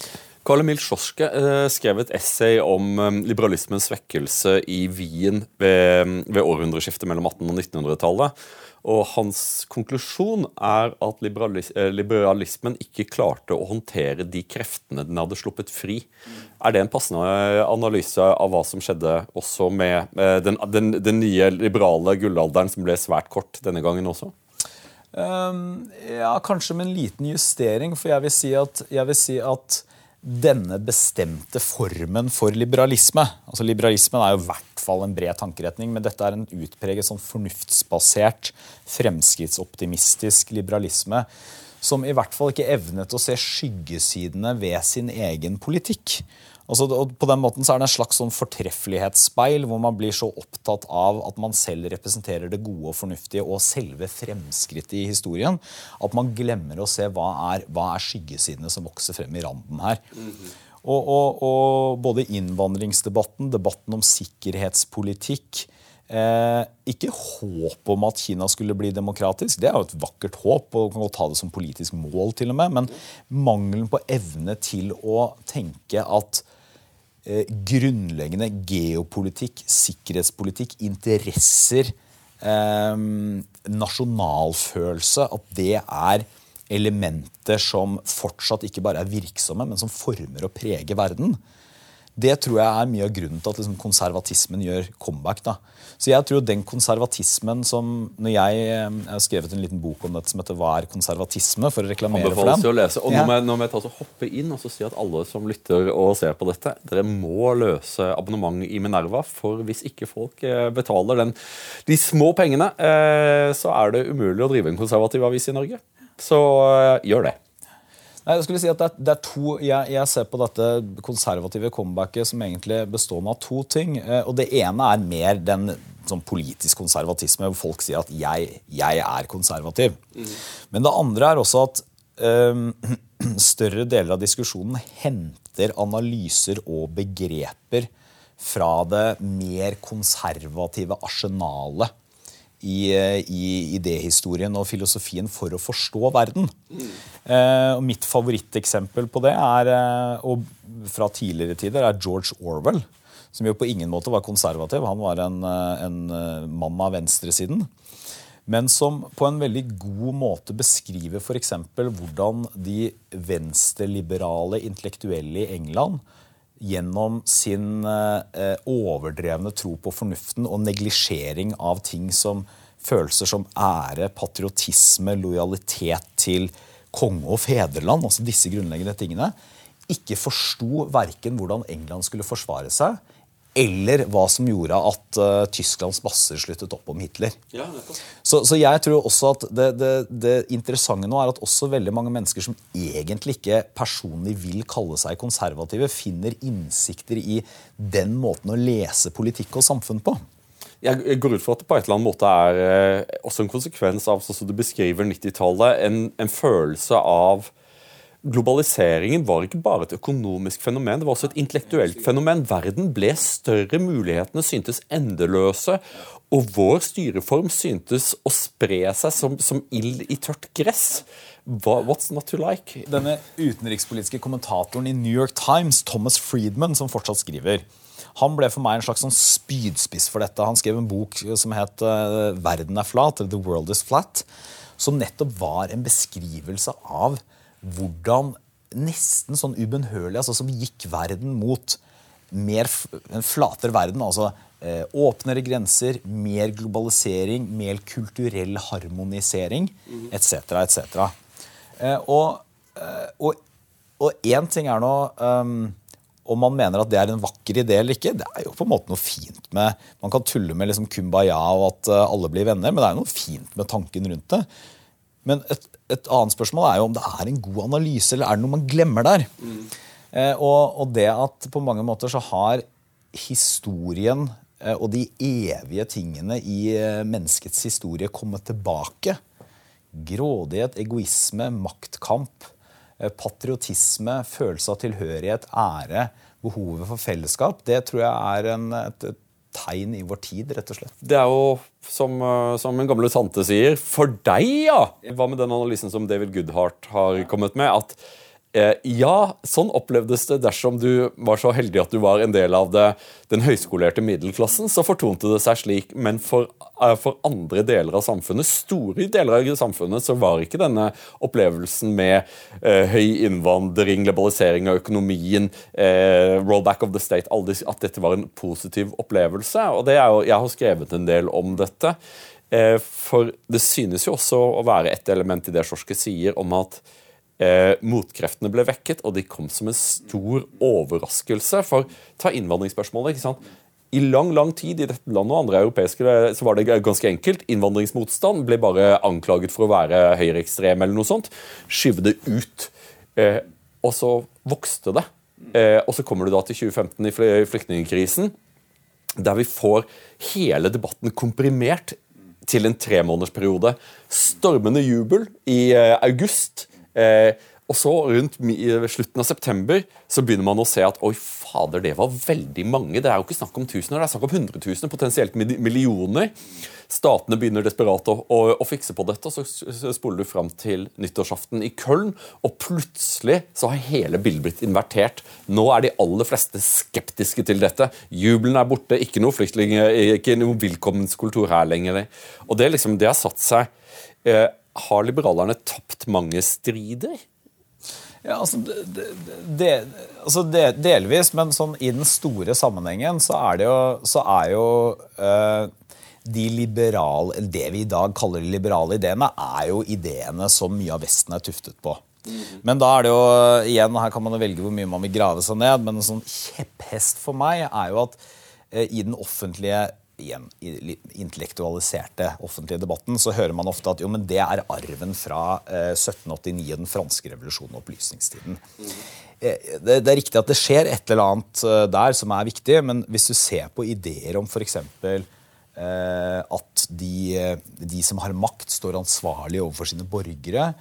Karl Emil Schorske eh, skrev et essay om eh, liberalismens svekkelse i Wien ved, ved århundreskiftet mellom 1800- og 1900-tallet. Og hans konklusjon er at liberalis eh, liberalismen ikke klarte å håndtere de kreftene den hadde sluppet fri. Er det en passende analyse av hva som skjedde også med den, den, den nye liberale gullalderen, som ble svært kort denne gangen også? Um, ja, kanskje med en liten justering. For jeg vil si at, jeg vil si at denne bestemte formen for liberalisme altså Liberalismen er jo i hvert fall en bred tankeretning, men dette er en utpreget sånn fornuftsbasert, fremskrittsoptimistisk liberalisme som i hvert fall ikke evnet å se skyggesidene ved sin egen politikk. Altså, på den måten så er det en slags sånn fortreffelighetsspeil hvor man blir så opptatt av at man selv representerer det gode og fornuftige og selve fremskrittet i historien, at man glemmer å se hva er, hva er skyggesidene som vokser frem i randen her. Mm -hmm. og, og, og, både innvandringsdebatten, debatten om sikkerhetspolitikk eh, Ikke håp om at Kina skulle bli demokratisk, det er jo et vakkert håp, og kan ta det som politisk mål, til og med, men mangelen på evne til å tenke at eh, grunnleggende geopolitikk, sikkerhetspolitikk, interesser, eh, nasjonalfølelse, at det er elementer som fortsatt ikke bare er virksomme, men som former og preger verden. Det tror jeg er mye av grunnen til at liksom, konservatismen gjør comeback. Da. Så jeg tror den konservatismen som når jeg, eh, jeg, har skrevet en liten bok om dette som heter 'Hva er konservatisme?' for å reklamere for den. Å lese. Og ja. nå må jeg ta så hoppe inn og så si at alle som lytter og ser på dette, dere må løse abonnement i Minerva. For hvis ikke folk eh, betaler den, de små pengene, eh, så er det umulig å drive en konservativ avis i Norge. Så gjør det. Nei, jeg skulle si at det er, det er to, jeg, jeg, ser på dette konservative comebacket som egentlig bestående av to ting. Eh, og Det ene er mer den sånn politisk konservatisme, hvor folk sier at 'jeg, jeg er konservativ'. Mm. Men det andre er også at um, større deler av diskusjonen henter analyser og begreper fra det mer konservative arsenalet i, i idéhistorien og filosofien for å forstå verden. Mm. Eh, og mitt favoritteksempel på det er, eh, og fra tidligere tider er George Orwell. Som jo på ingen måte var konservativ. Han var en, eh, en eh, mann av venstresiden. Men som på en veldig god måte beskriver f.eks. hvordan de venstreliberale intellektuelle i England gjennom sin eh, overdrevne tro på fornuften og neglisjering av ting som følelser som ære, patriotisme, lojalitet til konge og fedreland, altså disse grunnleggende tingene, ikke forsto verken hvordan England skulle forsvare seg, eller hva som gjorde at uh, Tysklands basser sluttet opp om Hitler. Ja, så, så, jeg tror også at det, det, det, interessante nå er at også veldig mange mennesker som egentlig ikke personlig vil kalle seg konservative, finner innsikter i den måten å lese politikk og samfunn på. jeg går ut fra at det på et eller annet måte er eh, også en konsekvens av sånn som du beskriver 90-tallet, en, en, følelse av Globaliseringen var ikke bare et økonomisk fenomen, det var også et intellektuelt fenomen. Verden ble større, mulighetene syntes endeløse, og vår styreform syntes å spre seg som, som ild i tørt gress. What's not to like? Denne utenrikspolitiske kommentatoren i New York Times, Thomas Friedman, som fortsatt skriver han ble for meg en slags sånn spydspiss for dette. Han skrev en bok som het uh, 'Verden er flat', eller 'The World Is Flat', som nettopp var en beskrivelse av hvordan nesten sånn ubønnhørlig altså som gikk verden mot mer, en flatere verden. altså eh, Åpnere grenser, mer globalisering, mer kulturell harmonisering etc. etc. Eh, og, eh, og, og én ting er nå um, om man mener at det er en vakker idé eller ikke, det er jo på en måte noe fint med Man kan tulle med liksom kumbaya og at uh, alle blir venner, men det er jo noe fint med tanken rundt det. Men et, et, annet spørsmål er jo om det er en god analyse, eller er det noe man glemmer der? Mm. Og, og, det at på mange måter så har historien eh, og de evige tingene i eh, menneskets historie kommet tilbake. Grådighet, egoisme, maktkamp patriotisme, følelse av tilhørighet, ære, behovet for fellesskap, det tror jeg er en, et, et, tegn i vår tid, rett og slett. Det er jo, som, eh, som en gamle tante sier, for deg, ja! Hva med den analysen som David Goodhart har kommet med? at ja, sånn opplevdes det dersom du var så heldig at du var en del av det, den høyskolerte middelklassen. Så fortonte det seg slik, men for, eh, for, andre deler av samfunnet, store deler av samfunnet, så var ikke denne opplevelsen med eh, høy innvandring, globalisering av økonomien, eh, rollback of the state, aldri, at dette var en positiv opplevelse. Og jo, jeg har skrevet en del om dette. Eh, for det synes jo også å være et element i det Sjorske sier om at eh, motkreftene ble vekket, og de kom som en stor overraskelse. For ta innvandringsspørsmålet. ikke sant? I lang lang tid i dette landet og andre europeiske så var det ganske enkelt. Innvandringsmotstand ble bare anklaget for å være høyreekstrem eller noe sånt. Skyve det ut. Eh, og så vokste det. Eh, og så kommer du da til 2015 i flyktningkrisen, der vi får hele debatten komprimert til en tremånedersperiode. Stormende jubel i eh, august Eh, og så rundt slutten av september så begynner man å se at oi, fader, det var veldig mange. Det er jo ikke snakk om tusener, det er snakk om hundretusener, potensielt millioner. Statene begynner desperat å, å, å, fikse på dette, og så spoler du fram til nyttårsaften i Köln, og plutselig så har hele bildet blitt invertert. Nå er de aller fleste skeptiske til dette. Jubelen er borte, ikke noe flyktning, ikke noe velkomstkultur her lenger. Og det, liksom, det har satt seg. Eh, har liberalerne tapt mange strider? Ja, altså, det, det, altså det, Delvis, men sånn i den store sammenhengen så er det jo, så er jo uh, de liberale, Det vi i dag kaller de liberale ideene, er jo ideene som mye av Vesten er tuftet på. Mm. Men da er det jo igjen, her kan man velge hvor mye man vil grave seg ned, men en sånn kjepphest for meg er jo at uh, i den offentlige igjen, den intellektualiserte offentlige debatten, så hører man ofte at jo, men det er arven fra eh, 1789 den franske revolusjonen og opplysningstiden. Eh, det, det, er riktig at det skjer et eller annet eh, der som er viktig, men hvis du ser på ideer om f.eks. Eh, at de, de som har makt, står ansvarlig overfor sine borgere,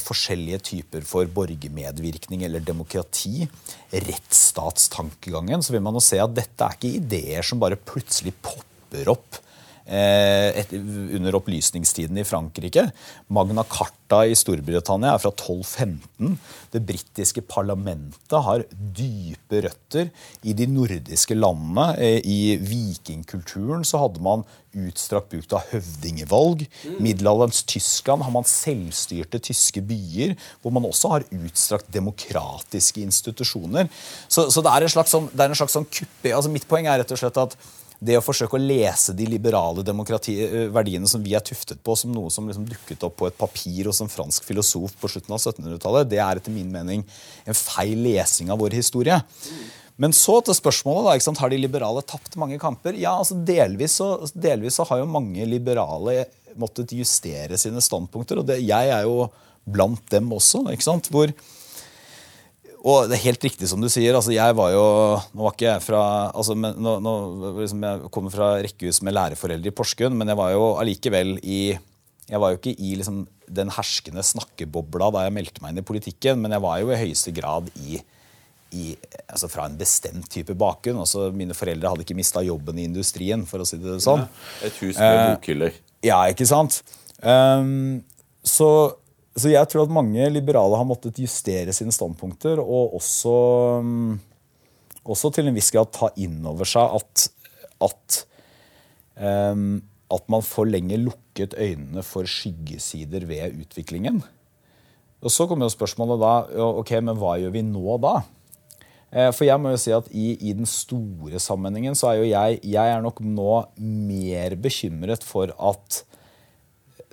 forskjellige typer for borgermedvirkning eller demokrati, rettsstatstankegangen, så vil man jo se at dette er ikke ideer som bare plutselig popper opp Eh, et, under opplysningstiden i Frankrike. Magna Carta i Storbritannia er fra 1215. Det britiske parlamentet har dype røtter i de nordiske landene. Eh, I vikingkulturen så hadde man utstrakt bruk av høvdingevalg. I middelalderens Tyskland har man selvstyrte tyske byer, hvor man også har utstrakt demokratiske institusjoner. Så, så det er en slags sånn, det er en slags sånn kuppe, altså Mitt poeng er rett og slett at det å forsøke å lese de liberale verdiene som vi er tuftet på, som noe som liksom dukket opp på et papir hos en fransk filosof på slutten av 1700-tallet, det er etter min mening en feil lesing av vår historie. Men så til spørsmålet. da, Har de liberale tapt mange kamper? Ja, altså delvis så, delvis så har jo mange liberale måttet justere sine standpunkter. Og det, jeg er jo blant dem også. ikke sant, hvor Og det er helt riktig som du sier. altså jeg var jo, Nå var ikke jeg fra altså, men, nå, nå, liksom Jeg kommer fra rekkehus med læreforeldre i Porsgrunn, men jeg var jo allikevel i jeg var jo ikke i liksom, den herskende snakkebobla da jeg meldte meg inn i politikken, men jeg var jo i høyeste grad i, i altså fra en bestemt type bakgrunn. Også mine foreldre hadde ikke mista jobben i industrien, for å si det sånn. Ja, et hus med bokhyller. Ja, ikke sant? Um, så, så, jeg tror at mange liberale har måttet justere sine standpunkter, og også, um, også til en viss grad ta inn over seg at, at, um, at man for lenge lukket øynene for skyggesider ved utviklingen. Og Så kommer jo spørsmålet da ok, men hva gjør vi nå da? Eh, for jeg må jo si at i, i, den store sammenhengen så er jo jeg Jeg er nok nå mer bekymret for at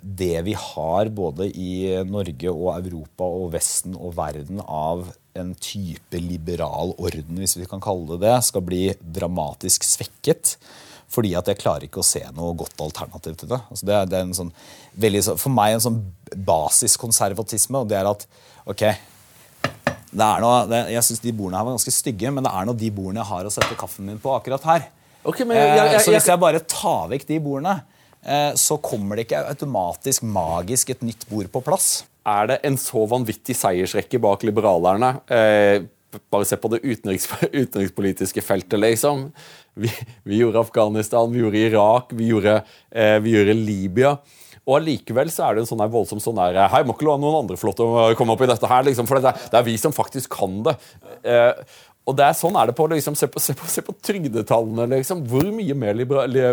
det vi har både i Norge og Europa og Vesten og verden av en type liberal orden, hvis vi kan kalle det det, skal bli dramatisk svekket. Fordi at jeg klarer ikke å se noe godt alternativ til det. Altså det, er, det er en sånn, veldig, for meg en sånn basiskonservatisme, og det er at ok, er noe, det, Jeg syns de bordene her var ganske stygge, men det er nå de bordene jeg har å sette kaffen min på akkurat her. Okay, men, jeg, jeg, jeg, så hvis jeg bare tar vekk de bordene, Eh, så kommer det ikke automatisk magisk et nytt bord på plass. Er det en så vanvittig seiersrekke bak liberalerne? Eh, bare se på det utenriks, utenrikspolitiske feltet, liksom. Vi, vi, gjorde Afghanistan, vi gjorde Irak, vi gjorde, eh, vi gjorde Libya. Og allikevel så er det en sånn voldsom sånn der Hei, må ikke la noen andre få lov til å komme opp i dette her, liksom, for det er, det er, vi som faktisk kan det. Eh, og det er Sånn er det på liksom, se, på, på, på trygdetallene. Liksom. Hvor mye mer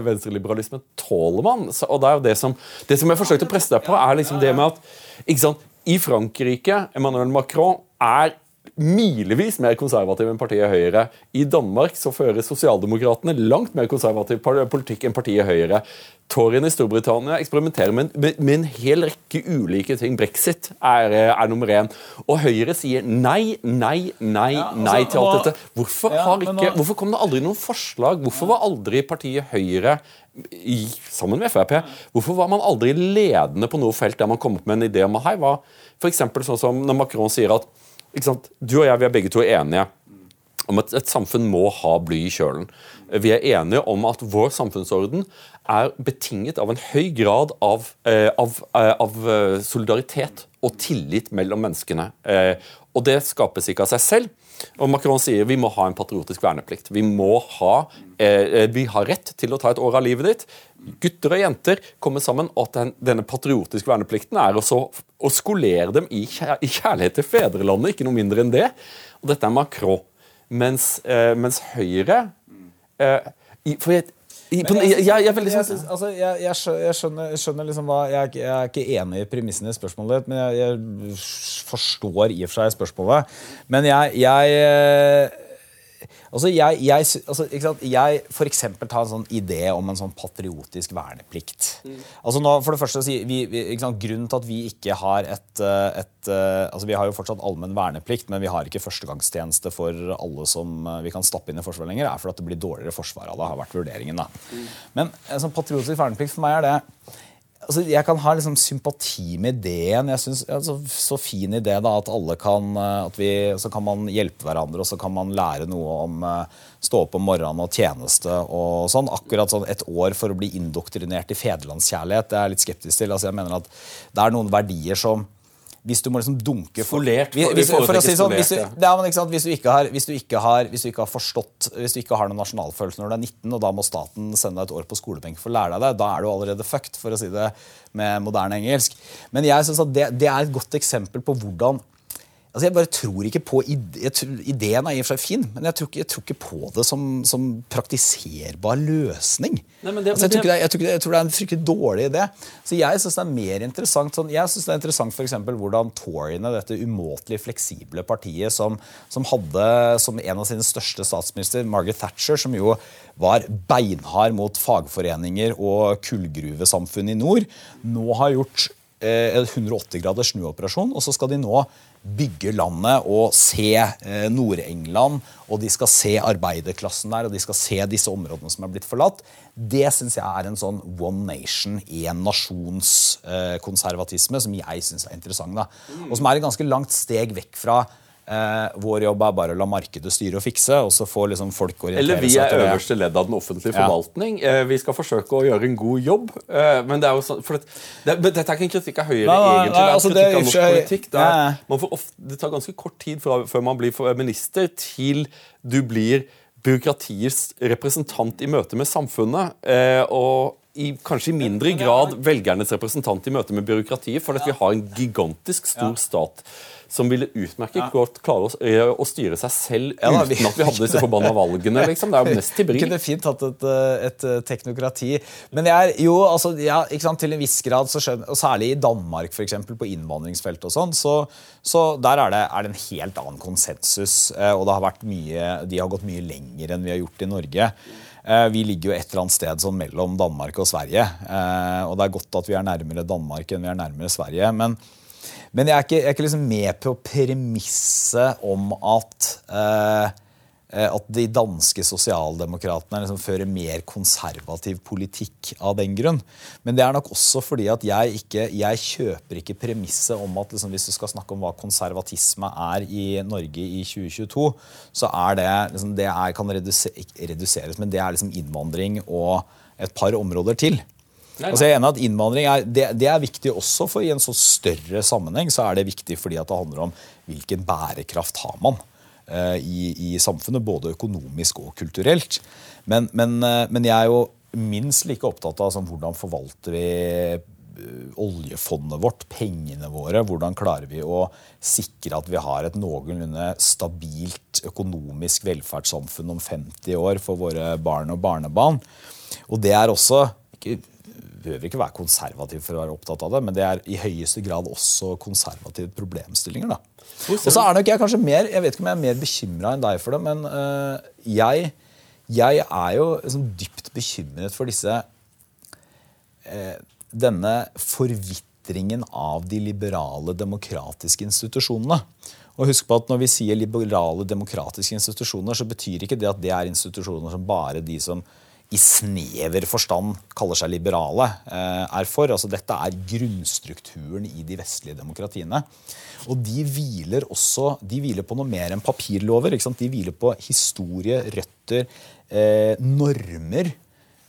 venstreliberalisme tåler man? Så, og Det er jo det som, det som jeg forsøkte å presse deg på, er liksom det med at sant, I Frankrike Emmanuel Macron er milevis mer konservativ enn partiet Høyre. I Danmark så fører sosialdemokratene langt mer konservativ politikk enn partiet Høyre. Toryene i Storbritannia eksperimenterer med, med, med, en hel rekke ulike ting. Brexit er, er, nummer én. Og Høyre sier nei, nei, nei, ja, altså, nei til alt dette. Hvorfor, ja, ikke, nå, hvorfor, kom det aldri noen forslag? Hvorfor var aldri partiet Høyre i, sammen med Frp, hvorfor var man aldri ledende på noe felt der man kom opp med en idé om hei, hva f.eks. sånn som når Macron sier at du og jeg vi er begge to enige om at et samfunn må ha bly i kjølen. Vi er enige om at vår samfunnsorden er betinget av en høy grad av, eh, av, eh, av eh, solidaritet og tillit mellom menneskene. Og det skapes ikke av seg selv. Og Macron sier vi må ha en patriotisk verneplikt. Vi må ha, vi har rett til å ta et år av livet ditt. Gutter og jenter kommer sammen, og den, denne patriotiske verneplikten er også å skolere dem i, kjærlighet til fedrelandet, ikke noe mindre enn det. Og dette er Macron. Mens, eh, mens Høyre eh, For jeg, jeg, jeg, jeg, jeg, skjønner, liksom hva jeg, er ikke enig i premissene i spørsmålet ditt, men jeg, forstår i og for seg spørsmålet. Men jeg, jeg, Altså jeg, jeg, altså, jeg for eksempel tar en sånn idé om en sånn patriotisk verneplikt. Mm. Altså nå, for det første, vi, vi, Grunnen til at vi ikke har et, eh, et eh, altså Vi har jo fortsatt allmenn verneplikt, men vi har ikke førstegangstjeneste for alle som eh, vi kan stappe inn i Forsvaret lenger, er fordi at det blir dårligere forsvar av det. har vært vurderingen da. Mm. Men en sånn patriotisk verneplikt for meg er det altså, Jeg kan ha liksom sympati med ideen. Jeg synes, altså, Så fin idé da, at alle kan eh, at vi, Så kan man hjelpe hverandre, og så kan man lære noe om uh, stå opp om morgenen og tjeneste og sånn. Akkurat sånn et år for å bli indoktrinert i fedrelandskjærlighet det er jeg litt skeptisk til. Altså, jeg mener at Det er noen verdier som hvis du må liksom dunke Folert, for, hvis, for å si sånn, hvis du, ja, men, sant, hvis, du ikke har, hvis, du ikke har, hvis du ikke har forstått Hvis du ikke har noen nasjonalfølelse når du er 19, og da må staten sende deg et år på skolebenk for å lære deg det, da er du allerede fucked, for å si det med moderne engelsk. Men jeg synes at det, det er et godt eksempel på hvordan Altså jeg bare tror ikke på Ideen er i og for seg fin, men jeg tror ikke, jeg tror ikke på det som, som praktiserbar løsning. Nei, det, altså jeg, tror det, jeg, tror jeg, tror det, er en fryktelig dårlig idé. Så jeg syns det er mer interessant sånn, jeg synes det er interessant for hvordan Toryene, dette umåtelig fleksible partiet som, som, hadde som en av sine største statsminister, Margaret Thatcher, som jo var beinhard mot fagforeninger og kullgruvesamfunn i nord, nå har gjort eh, 180 graders snuoperasjon, og så skal de nå bygge landet og se eh, Nord-England, og de skal se arbeiderklassen der, og de skal se disse områdene som er blitt forlatt. Det syns jeg er en sånn one nation, én nasjons-konservatisme eh, som jeg syns er interessant. da. Og som er et ganske langt steg vekk fra Eh, vår jobb er bare å la markedet styre og fikse, og så får liksom folk orientere Eller vi er øverste ledd av den offentlige Ja. forvaltning. Eh, Vi skal forsøke å gjøre en god jobb. eh, Men det er jo sånn for det, det, Dette er ikke en kritikk av Høyre, Nei, nei, egentlig. Det er altså, kritikk av norsk jeg, politikk. Det, er, man får ofte, det tar ganske kort tid fra, før man blir minister, til du blir byråkratiets representant i møte med samfunnet. eh, Og i kanskje i mindre grad velgernes representant i møte med byråkratiet, for at vi har en gigantisk stor stat som ville utmerket godt klare å, eh, å styre seg selv Ja, da, vi- uten at vi hadde disse forbanna valgene. liksom. Det er jo mest til bry. kunne fint hatt et, eh, et eh, teknokrati. Men jeg er jo, altså, ja, ikke sant, til en viss grad, så skjønner, og særlig i Danmark for eksempel, på innvandringsfeltet og sånn, så, så der er det, er det en helt annen konsensus. Og det har vært mye, de har gått mye lenger enn vi har gjort i Norge. Eh, Vi ligger jo et eller annet sted sånn mellom Danmark og Sverige. eh, Og det er godt at vi er nærmere Danmark enn vi er nærmere Sverige. Men, men jeg er ikke, jeg er ikke liksom med på premisset om at eh, at de danske sosialdemokratene liksom fører mer konservativ politikk av den grunn. Men det er nok også fordi at jeg ikke jeg kjøper ikke premisset om at liksom, hvis du skal snakke om hva konservatisme er i Norge i 2022, så er det liksom, det er, kan reduse, reduseres, men det er liksom innvandring og et par områder til. Nei, Altså jeg er enig at innvandring er, det, det er viktig også, for i en så større sammenheng så er det viktig fordi at det handler om hvilken bærekraft har man eh, i, i samfunnet, både økonomisk og kulturelt. Men, men, eh, men jeg er jo minst like opptatt av sånn, hvordan forvalter vi eh, oljefondet vårt, pengene våre. Hvordan klarer vi å sikre at vi har et noenlunde stabilt økonomisk velferdssamfunn om 50 år for våre barn og barnebarn. Og det er også ikke, behøver ikke være konservativ for å være opptatt av det, men det er i høyeste grad også konservative problemstillinger. da. Og så er nok jeg kanskje mer jeg vet ikke om jeg er mer bekymra enn deg for det, men uh, jeg, jeg er jo liksom dypt bekymret for disse uh, denne forvitringen av de liberale demokratiske institusjonene. Og husk på at Når vi sier liberale demokratiske institusjoner, så betyr ikke det at det er institusjoner som bare de som i snever forstand kaller seg liberale, eh, er for. Altså Dette er grunnstrukturen i de vestlige demokratiene. Og de hviler også de hviler på noe mer enn papirlover. De hviler på historie, røtter, eh, normer.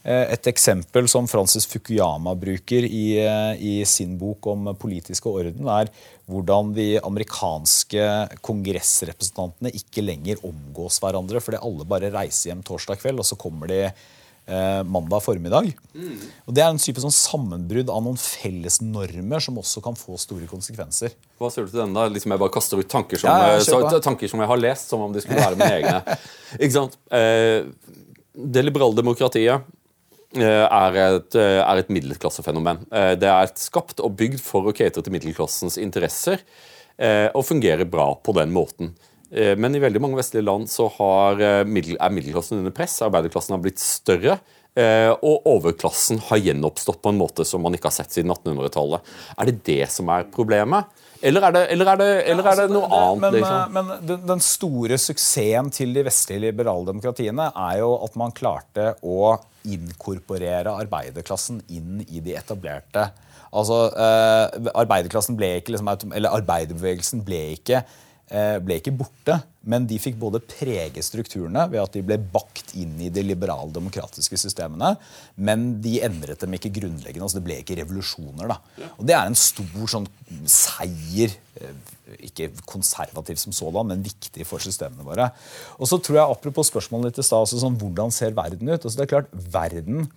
Eh, Et eksempel som Francis Fukuyama bruker i, eh, i sin bok om politiske orden, er hvordan de amerikanske kongressrepresentantene ikke lenger omgås hverandre fordi alle bare reiser hjem torsdag kveld, og så kommer de eh, mandag formiddag. Og Det er en type sånn sammenbrudd av noen felles normer som også kan få store konsekvenser. Hva sier du til den da? Liksom jeg bare kaster ut tanker som, Ja, så, tanker som jeg har lest, som om de skulle være mine egne. Ikke sant? Eh, det liberale demokratiet eh, er et, eh, er et middelklassefenomen. Eh, Det er skapt og bygd for å catere til middelklassens interesser og fungerer bra på den måten. Eh, Men i veldig mange vestlige land så har, eh, er middelklassen under press. Arbeiderklassen har blitt større. eh, Og overklassen har gjenoppstått på en måte som man ikke har sett siden 1800-tallet. Er det det som er problemet? Eller er det, eller er det, eller er det noe annet? Men, liksom? men den, den store suksessen til de vestlige liberale demokratiene er jo at man klarte å inkorporere arbeiderklassen inn i de etablerte. Altså, eh, arbeiderklassen ble ikke, liksom, eller Arbeiderbevegelsen ble ikke, ble ikke borte, men de fikk både prege strukturene ved at de ble bakt inn i de liberaldemokratiske systemene, men de endret dem ikke grunnleggende. altså Det ble ikke revolusjoner. da. Og Det er en stor sånn seier. eh, Ikke konservativ som sådan, men viktig for systemene våre. Og så tror jeg, Apropos spørsmålet ditt i stad, altså sånn, hvordan ser verden ut? Altså det er klart, verden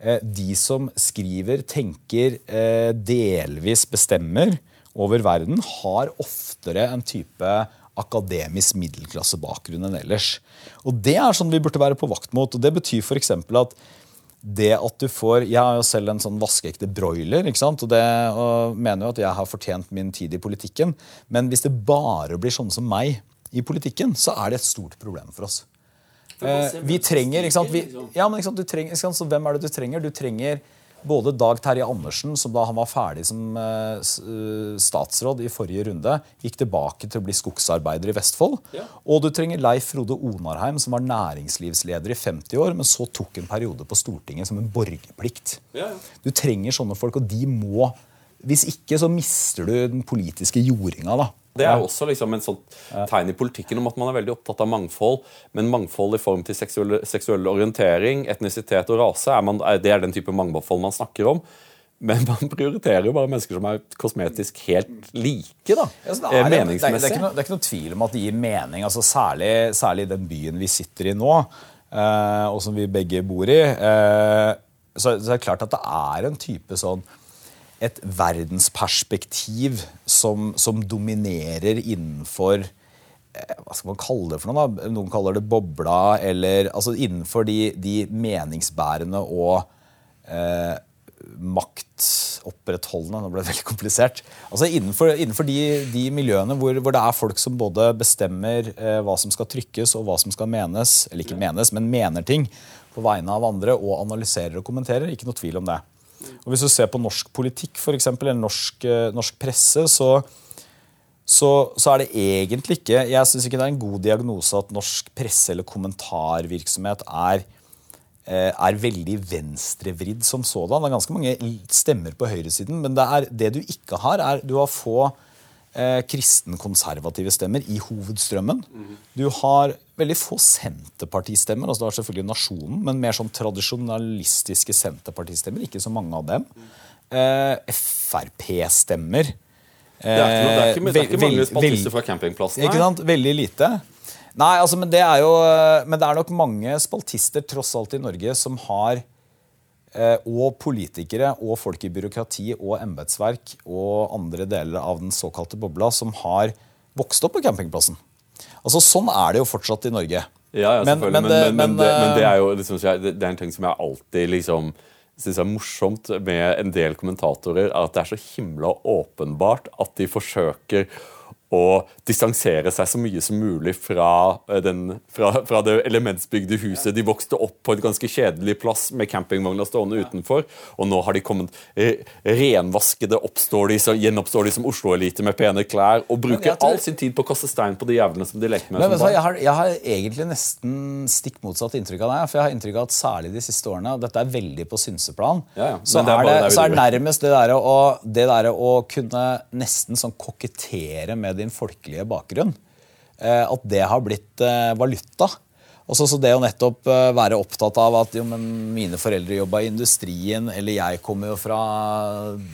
eh, De som skriver, tenker, eh, delvis bestemmer over verden, har oftere en type akademisk middelklassebakgrunn enn ellers. Og Det er sånn vi burde være på vakt mot. og Det betyr f.eks. at det at du får Jeg har jo selv en sånn vaskeekte broiler. ikke sant? Og det og mener jo at jeg har fortjent min tid i politikken. Men hvis det bare blir sånne som meg i politikken, så er det et stort problem for oss. Eh, vi trenger, ikke sant? Vi, ja, men ikke sant? Du trenger, ikke sant? Så hvem er det du trenger? Du trenger både Dag Terje Andersen, som da han var ferdig som eh, eh, statsråd i forrige runde, gikk tilbake til å bli skogsarbeider i Vestfold. Og du trenger Leif Frode Onarheim, som var næringslivsleder i 50 år, men så tok en periode på Stortinget som en borgerplikt. Du trenger sånne folk, og de må Hvis ikke så mister du den politiske jordinga. da. Det er også liksom en sånn tegn i politikken om at man er veldig opptatt av mangfold. Men mangfold i form til seksuell, seksuell orientering, etnisitet og rase, er man, det er den type mangfold man snakker om. Men man prioriterer jo bare mennesker som er kosmetisk helt like. da, Ja, det, eh, er, det, det, er meningsmessig. ikke noe, det er ikke noe tvil om at det gir mening, altså særlig, særlig den byen vi sitter i nå, eh, og som vi begge bor i. Eh, så, så er det klart at det er en type sånn et verdensperspektiv som, som dominerer innenfor eh, hva skal man kalle det for noe? da? Noen kaller det bobla. eller altså Innenfor de, de meningsbærende og eh, maktopprettholdende Nå ble det veldig komplisert. Altså Innenfor, innenfor de, de miljøene hvor, hvor det er folk som både bestemmer eh, hva som skal trykkes og hva som skal menes, eller ikke menes, men mener ting på vegne av andre og analyserer og kommenterer. Ikke noe tvil om det. Og Hvis du ser på norsk politikk for eksempel, eller norsk, eh, norsk presse, så, så, så er det egentlig ikke Jeg syns ikke det er en god diagnose at norsk presse eller kommentarvirksomhet er, eh, er veldig venstrevridd som sådan. Det er ganske mange stemmer på høyresiden, men det, er, det du ikke har, er Du har få eh, kristenkonservative stemmer i hovedstrømmen. Du har veldig få Senterpartistemmer. altså det er selvfølgelig Nasjonen, men mer sånn tradisjonalistiske Senterpartistemmer. Ikke så mange av dem. Eh, Frp-stemmer. Det er ikke, noe, det er ikke, det er ikke mange spaltister fra campingplassen. her. Ikke sant? Veldig lite. Nei, altså, men det er jo Men det er nok mange spaltister tross alt i Norge som har eh, Og politikere og folk i byråkrati og embetsverk og andre deler av den såkalte bobla som har vokst opp på campingplassen. Altså Sånn er det jo fortsatt i Norge. Ja, ja, Men- selvfølgelig. men det- men, men, det, men det eh, er jo liksom, det er en ting som jeg alltid liksom syns er morsomt med en del kommentatorer, er at det er så himla åpenbart at de forsøker å distansere seg så mye som mulig fra, eh, den, fra, fra det elementsbygde huset. De vokste opp på et ganske kjedelig plass med campingvogna stående utenfor, og nå har de kommet eh, renvaskede, oppstår de, så gjenoppstår de som Oslo-elite med pene klær, og bruker tror- all sin tid på å kaste stein på de jævlene som de leker med. Men, jeg, har, jeg har egentlig nesten stikk motsatt inntrykk av deg. For jeg har inntrykk av at særlig de siste årene, og dette er veldig på synseplan, Ja, ja, så, er det, så er nærmest det derre å, der å kunne nesten sånn kokettere med din folkelige bakgrunn, eh, at det har blitt eh, valuta. Og så så det å nettopp eh, være opptatt av at jo, mine foreldre jobba i industrien, eller jeg kommer jo fra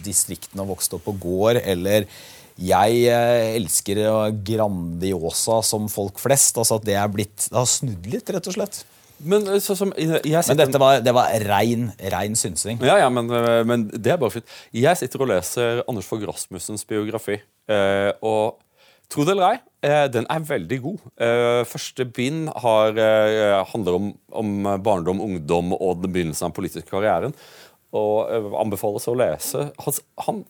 distriktene og vokste opp på gård, eller jeg elsker Grandiosa som folk flest. altså at Det er blitt, det har snudd litt, rett og slett. Men, så, som, jeg, jeg Men dette var, det var rein, rein synsing. Ja, ja, men, men det er bare fint. Jeg sitter og leser Anders Fogh Rasmussens biografi. Og tro det eller ei, eh, den er veldig god. Eh, første bind har, eh, handler om, om barndom, ungdom og den begynnelsen av den politiske karrieren. Og anbefales å lese. Han, han,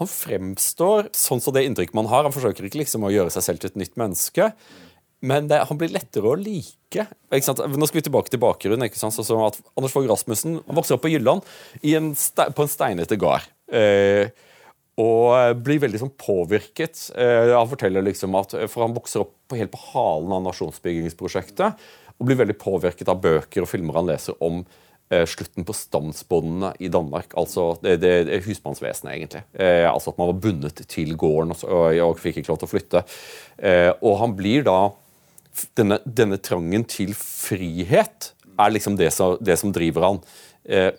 han fremstår sånn som det inntrykket man har. Han forsøker ikke liksom å gjøre seg selv til et nytt menneske. Men det, han blir lettere å like. Nå skal vi tilbake til bakgrunnen. ikke sant? Sånn Anders Fogh Rasmussen vokser opp på Jylland en på en steinete gard. Eh, og blir veldig sånn påvirket. Eh, han forteller liksom at For han vokser opp på, helt på halen av nasjonsbyggingsprosjektet. Og blir veldig påvirket av bøker og filmer han leser om eh, slutten på standsbåndene i Danmark. Altså det, det, husmannsvesenet, egentlig. Eh, altså at man var bundet til gården og, og, og fikk ikke lov til å flytte. Eh, og han blir da denne, denne trangen til frihet er liksom det som, det som driver han. Eh,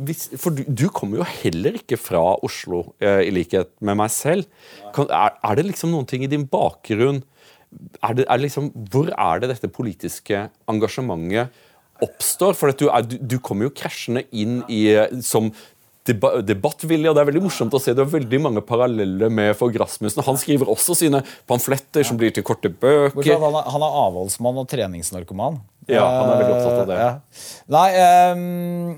hvis, for du, du kommer jo heller ikke fra Oslo, eh, i likhet med meg selv. Kan, er, er det liksom noen ting i din bakgrunn er det, er det liksom, Hvor er det dette politiske engasjementet oppstår? For du, er, du, du kommer jo krasjende inn i eh, som deba debattvilje, og det er veldig morsomt å se det er veldig mange paralleller med Fogh Rasmussen. Han skriver også sine pamfletter som blir til korte bøker. Han er, han er avholdsmann og treningsnarkoman. Ja, han er veldig opptatt av det. Eh, ja. Nei, ehm,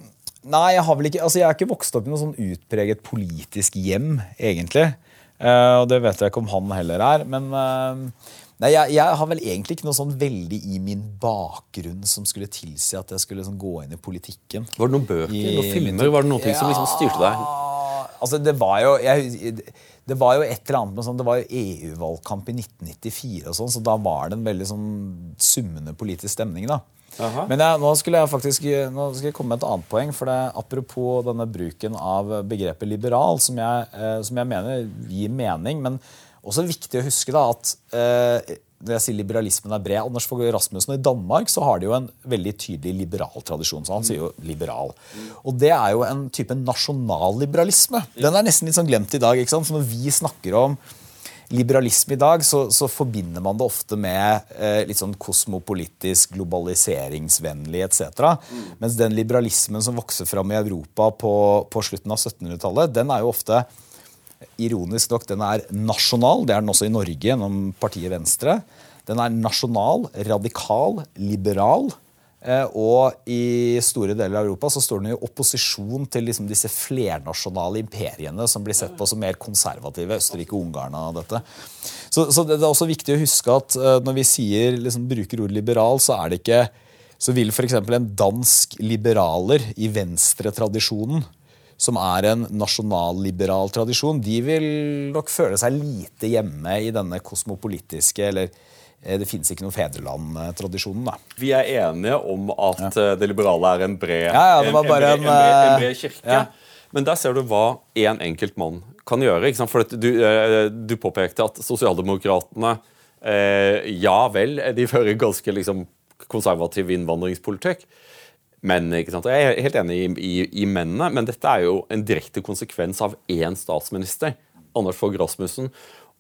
nei, jeg har vel ikke Altså, jeg er ikke vokst opp i noe sånn utpreget politisk hjem, egentlig. Uh, og det vet jeg ikke om han heller er. Men uh, nei, jeg, jeg har vel egentlig ikke noe sånn veldig i min bakgrunn som skulle tilsi at jeg skulle sånn gå inn i politikken. Var det noen bøker, I- noen filmer? Var det noen ting som liksom styrte deg? Altså, det var jo jeg, Det var jo et eller annet med sånn Det var jo EU-valgkamp i 1994, og sånn, så da var det en veldig sånn summende politisk stemning. da. Aha. Men jeg, nå skulle jeg faktisk Nå skal jeg komme med et annet poeng. for det, Apropos denne bruken av begrepet liberal, som jeg, eh, som jeg mener gir mening. men Også viktig å huske da at eh, når jeg sier liberalismen er bred, Anders Fogh Rasmussen I Danmark så har de jo en veldig tydelig liberal tradisjon. så Han sier jo liberal. Og det er jo en type nasjonalliberalisme. Den er nesten litt sånn glemt i dag. ikke sant? For når vi snakker om liberalisme i dag, så, så forbinder man det ofte med eh, litt sånn kosmopolitisk, globaliseringsvennlig etc. Mm. Mens den liberalismen som vokser fram i Europa på, på slutten av 1700-tallet, den er jo ofte ironisk nok, den er nasjonal. Det er den også i Norge gjennom partiet Venstre. Den er nasjonal, radikal, liberal. Eh, og i store deler av Europa så står den i opposisjon til liksom disse flernasjonale imperiene som blir sett på som mer konservative. Østerrike Ungarn og dette. Så, så, det er også viktig å huske at uh, når vi sier, liksom, bruker ordet liberal, så er det ikke så vil f.eks. en dansk liberaler i venstretradisjonen som er en nasjonalliberal tradisjon, de vil nok føle seg lite hjemme i denne kosmopolitiske eller eh, det finnes ikke noen fedreland-tradisjonen. Vi er enige om at ja. Eh, det liberale er en bred, ja, ja, en, en, bred, en, bred, en eh, bred, kirke. Men der ser du hva én en enkelt mann kan gjøre. For du, du, påpekte at sosialdemokratene eh, Ja vel, de fører ganske liksom, konservativ innvandringspolitikk. Men? Jeg er helt enig i, i, i, mennene, men dette er jo en direkte konsekvens av én statsminister, Anders Fogh Rasmussen.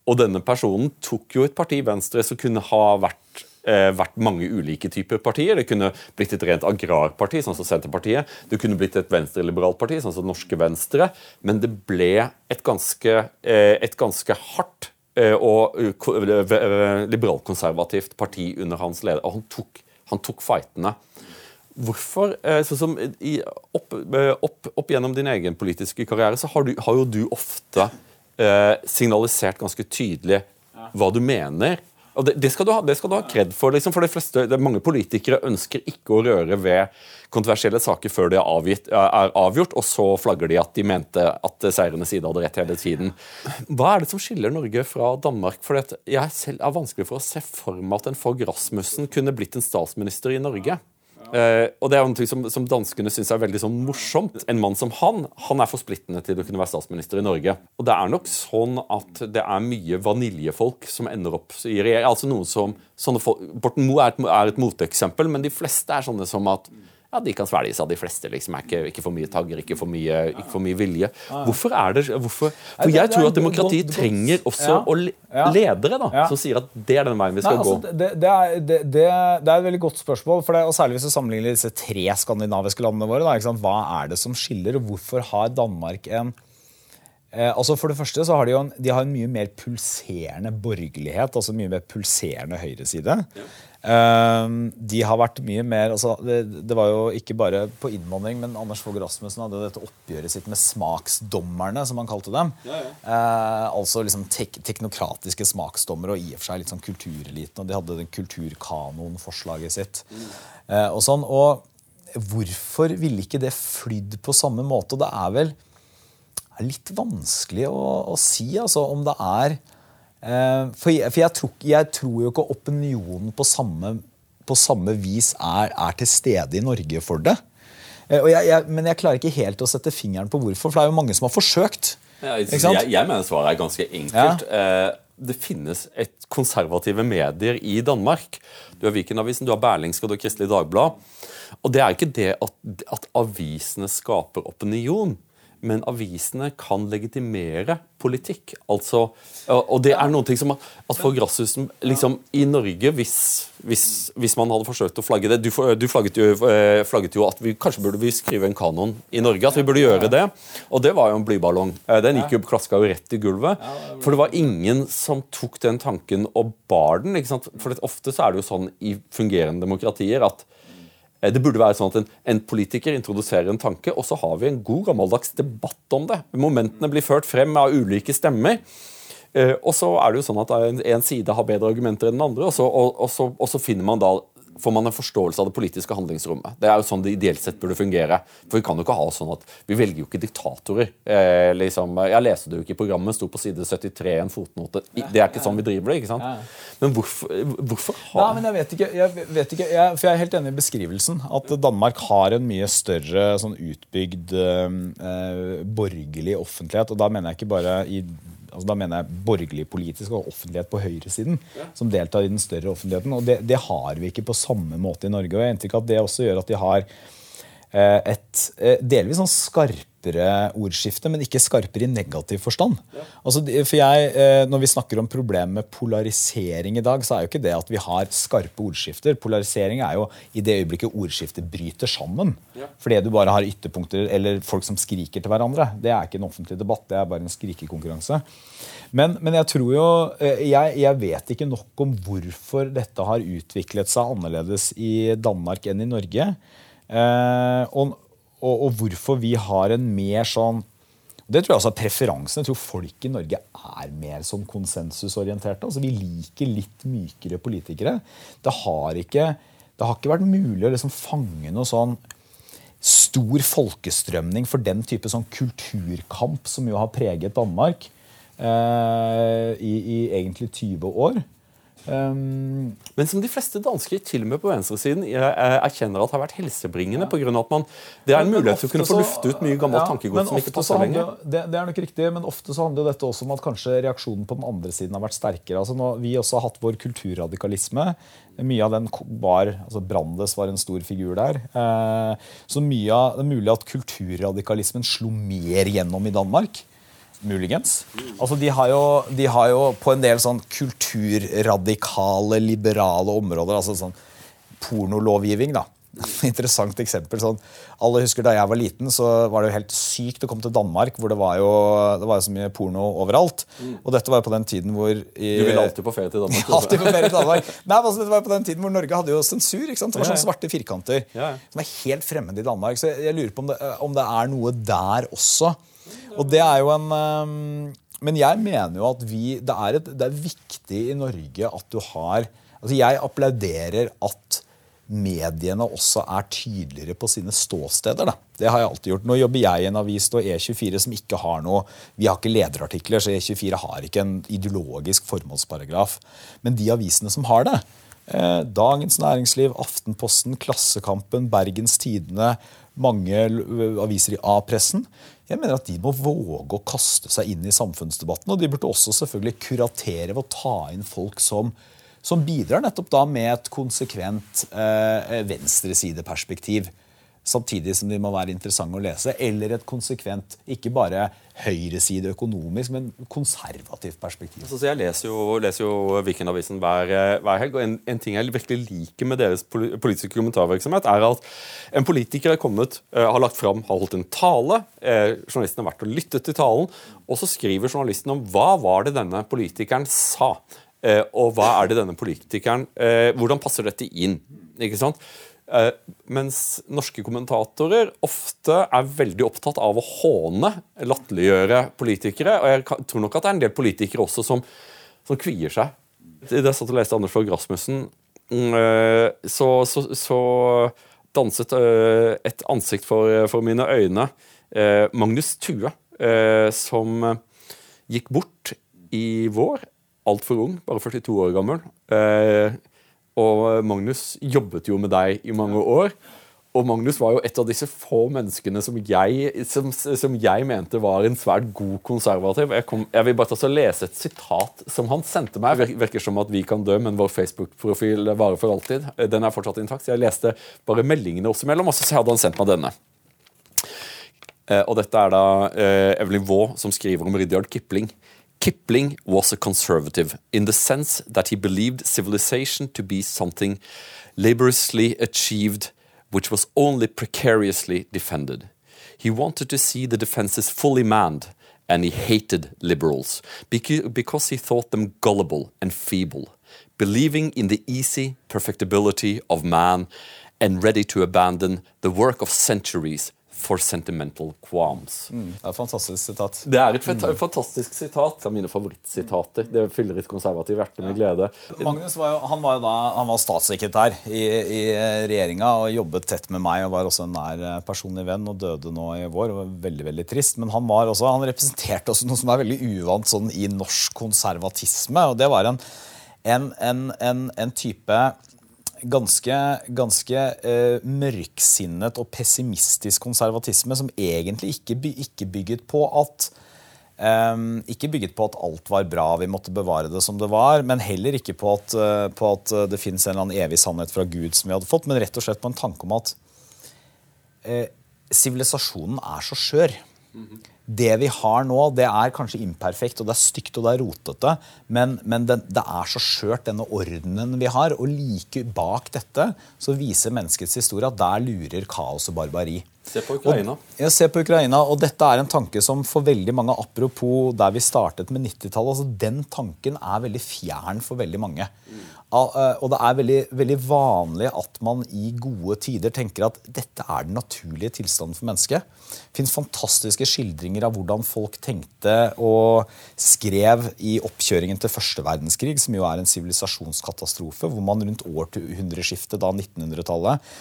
Og denne personen tok jo et parti, Venstre, som kunne ha vært, eh, vært mange ulike typer partier. Det kunne blitt et rent agrarparti, sånn som Senterpartiet. Det kunne blitt et venstreliberalt parti, sånn som Norske Venstre. Men det ble et ganske, eh, et ganske hardt eh, og eh, liberalkonservativt parti under hans leder. Og han tok, han tok fightene. Hvorfor, eh, sånn som opp, eh, opp, opp, gjennom din egen politiske karriere, så har, du, har jo du ofte eh, signalisert ganske tydelig hva du mener. Og det, det, skal, du ha, det skal du ha kred for. Liksom, for de fleste, det Mange politikere ønsker ikke å røre ved kontroversielle saker før de er, avgitt, er, avgjort, og så flagger de at de mente at seirende side hadde rett hele tiden. Hva er det som skiller Norge fra Danmark? For Jeg selv er vanskelig for å se for meg at en Fogh Rasmussen kunne blitt en statsminister i Norge. Uh, og det er noe som, som danskene syns er veldig sånn morsomt. En mann som han han er for splittende til å kunne være statsminister i Norge. Og det er nok sånn at det er mye vaniljefolk som ender opp i regjering. Altså noen som, Borten Moe er er et moteksempel, men de fleste er sånne som at ja, de kan svelges av de fleste. liksom, er ikke, ikke, for mye tagger, ikke for mye, ikke for mye vilje. Hvorfor er det hvorfor? For jeg tror at demokrati trenger også ledere da, som sier at det er den veien vi skal Nei, altså, gå. Det, det, er, det, det, er, et veldig godt spørsmål. for det, og Særlig hvis du sammenligner disse tre skandinaviske landene våre. Da, Hva er det som skiller, og hvorfor har Danmark en Eh, altså For det første så har de jo en, de har en mye mer pulserende borgerlighet. altså Mye mer pulserende høyreside. Ja. Eh, de har vært mye mer altså det, det, var jo ikke bare på innvandring, men Anders Fogh Rasmussen hadde dette oppgjøret sitt med smaksdommerne, som han kalte dem. Ja, ja. Eh, altså liksom tek, teknokratiske smaksdommere og i og for seg litt sånn kultureliten. Og de hadde den kulturkanonforslaget sitt. Mm. Eh, og sånn, og hvorfor ville ikke det flydd på samme måte? Og det er vel er litt vanskelig å, å si altså, om det er For, jeg, for jeg, tror, jeg, tror, jo ikke opinionen på samme, på samme vis er, er, til stede i Norge for det. Eh, jeg, men jeg klarer ikke helt å sette fingeren på hvorfor, for det er jo mange som har forsøkt. Ja, jeg, mener svaret er ganske enkelt. Ja. Eh, det finnes et konservative medier i Danmark. Du har Viken-avisen, du har Berlingske og du har Kristelig Dagblad. Og det er ikke det at, at avisene skaper opinion men avisene kan legitimere politikk. Altså, og det er noe som at, at for Grasshusen liksom, I Norge, hvis, hvis, hvis, man hadde forsøkt å flagge det Du, du flagget, jo, eh, flagget, jo, at vi kanskje burde vi skrive en kanon i Norge. At vi burde gjøre det. Og det var jo en blyballong. Eh, den gikk jo klaska jo rett i gulvet. For det var ingen som tok den tanken og bar den. For ofte så er det jo sånn i fungerende demokratier at det burde være sånn at en, en, politiker introduserer en tanke, og så har vi en god gammeldags debatt om det. Momentene blir ført frem av ulike stemmer. Eh, og så er det jo sånn at en side har bedre argumenter enn den andre, og så, og, og så, og så finner man da får man en forståelse av det politiske handlingsrommet. Det er jo sånn det ideelt sett burde fungere. For Vi kan jo ikke ha sånn at vi velger jo ikke diktatorer. Eh, liksom, jeg leste det jo ikke i programmet, sto på side 73 en fotnote. Det er ikke sånn vi driver det. ikke sant? Men hvorfor, hvorfor har Nei, men Jeg vet ikke, jeg vet ikke jeg, for jeg er helt enig i beskrivelsen. At Danmark har en mye større sånn utbygd eh, borgerlig offentlighet. Og da mener jeg ikke bare i altså Da mener jeg borgerlig politisk og offentlighet på høyresiden som deltar i den større offentligheten. Og det, det har vi ikke på samme måte i Norge. og jeg har inntrykk av at Det også gjør at de har eh, et eh, delvis sånn skarpere ordskifte, men ikke skarpere i negativ forstand. Altså, for jeg, eh, Når vi snakker om problemet med polarisering i dag, så er jo ikke det at vi har skarpe ordskifter. Polarisering er jo i det øyeblikket ordskiftet bryter sammen. Fordi du bare har ytterpunkter eller folk som skriker til hverandre. Det er ikke en offentlig debatt, det er bare en skrikekonkurranse. Men, men jeg tror jo eh, jeg, jeg vet ikke nok om hvorfor dette har utviklet seg annerledes i Danmark enn i Norge. Eh, og, og, og hvorfor vi har en mer sånn det tror jeg også er preferansen. Jeg tror folk i Norge er mer sånn konsensusorienterte. Altså, vi liker litt mykere politikere. Det har ikke, det har ikke vært mulig å liksom fange noe sånn stor folkestrømning for den type sånn kulturkamp som jo har preget Danmark eh, i, i egentlig 20 år. Um, Men som de fleste dansker, til og med på venstresiden, erkjenner at har vært helsebringende. På grunn av at man, det er en mulighet til å kunne få lufte ut mye gammelt Ja, tankegods som ikke passer lenger. Det, det er nok riktig, men ofte så handler dette også om at kanskje reaksjonen på den andre siden har vært sterkere. Altså når vi også har hatt vår kulturradikalisme. Mye av den var, altså Brandes var en stor figur der. Eh, så mye av, det er mulig at kulturradikalismen slo mer gjennom i Danmark. Muligens. Altså de har, jo, de har jo på en del sånn kulturradikale, liberale områder, altså sånn pornolovgivning, da. Interessant eksempel. Sånn, alle husker Da jeg var liten, så var det jo helt sykt å komme til Danmark, hvor det var jo, det var jo så mye porno overalt. Og dette var jo på den tiden hvor i, Du ville alltid på ferie til Danmark. Alltid på ferie til Danmark. Nei, altså, det var jo på den tiden hvor Norge hadde jo sensur. ikke sant? Det var sånne svarte firkanter Ja, ja. som er helt fremmed i Danmark. Så jeg, jeg lurer på om det, om det er noe der også. Og det er jo en Men jeg mener jo at vi det er, et, det er viktig i Norge at du har Altså, jeg applauderer at mediene også er tydeligere på sine ståsteder. Da. Det har jeg alltid gjort. Nå jobber jeg i en avis og E24 som ikke har noe Vi har ikke lederartikler, så E24 har ikke en ideologisk formålsparagraf. Men de avisene som har det, eh, Dagens Næringsliv, Aftenposten, Klassekampen, Bergens Tidende, mange aviser i A-pressen jeg mener at De må våge å kaste seg inn i samfunnsdebatten. Og de burde også selvfølgelig kuratere ved å ta inn folk som som bidrar nettopp da med et konsekvent eh, venstresideperspektiv. Samtidig som de må være interessante å lese. Eller et konsekvent, ikke bare høyreside økonomisk, men konservativt perspektiv. Altså, så jeg leser jo, leser jo Weekendavisen hver, eh, hver helg, og en, en ting jeg virkelig liker med deres politiske kommentarvirksomhet, er at en politiker er kommet, eh, har lagt fram, har holdt en tale, eh, journalisten har vært og lyttet til talen, og så skriver journalisten om hva var det denne politikeren sa, og hva er det denne politikeren, hvordan passer dette inn, ikke sant? Eh, mens norske kommentatorer ofte er veldig opptatt av å håne, latterliggjøre politikere. Og jeg tror nok at det er en del politikere også som, som kvier seg. Da jeg satt og leste Anders Fogh Rasmussen, mm, eh, så, så, så danset eh, et ansikt for, for mine øyne. Magnus Thue, som gikk bort i vår. Altfor ung, bare 42 år gammel. Eh, og Magnus jobbet jo med deg i mange år. Og Magnus var jo et av disse få menneskene som jeg, som, som jeg mente var en svært god konservativ. Jeg, kom, jeg vil bare ta lese et sitat som han sendte meg. Det virker som at vi kan dø, men vår Facebook-profil varer for alltid. Den er fortsatt intakt. Så jeg leste bare meldingene oss imellom, og så hadde han sendt meg denne. Eh, og dette er da eh, Evelyn Waugh som skriver om Rudyard Kipling. Kipling was a conservative in the sense that he believed civilization to be something laboriously achieved which was only precariously defended. He wanted to see the defenses fully manned, and he hated liberals because he thought them gullible and feeble, believing in the easy perfectibility of man and ready to abandon the work of centuries for sentimental qualms. Det er et fantastisk sitat. Det er et mm. fantastisk sitat. Det er mine favorittsitater. Det fyller et konservativt hjerte med glede. Magnus var jo, han var jo da, han var statssekretær i, i regjeringa og jobbet tett med meg og var også en nær eh, personlig venn og døde nå i vår. og var Veldig veldig trist. Men han, var også, han representerte også noe som er veldig uvant sånn, i norsk konservatisme. og Det var en, en, en, en, en type ganske, ganske eh, mørksinnet og pessimistisk konservatisme som egentlig ikke, ikke bygget på at Um, ikke bygget på at alt var bra, vi måtte bevare det som det var, men heller ikke på at, uh, på at det fins en eller annen evig sannhet fra Gud som vi hadde fått, men rett og slett på en tanke om at sivilisasjonen uh, er så skjør. Mm -hmm. Det vi har nå, det er kanskje imperfekt, og det er stygt og det er rotete, men, men det, det, er så skjørt, denne ordenen vi har. Og like bak dette så viser menneskets historie at der lurer kaos og barbari. Se på Ukraina. Og, ja, se på Ukraina, og dette er en tanke som for veldig mange, apropos der vi startet med 90-tallet, altså den tanken er veldig fjern for veldig mange. Mm. Og det er veldig, veldig, vanlig at man i gode tider tenker at dette er den naturlige tilstanden for mennesket. Det fins fantastiske skildringer av hvordan folk tenkte og skrev i oppkjøringen til første verdenskrig, som jo er en sivilisasjonskatastrofe, hvor man rundt århundreskiftet, da 1900-tallet,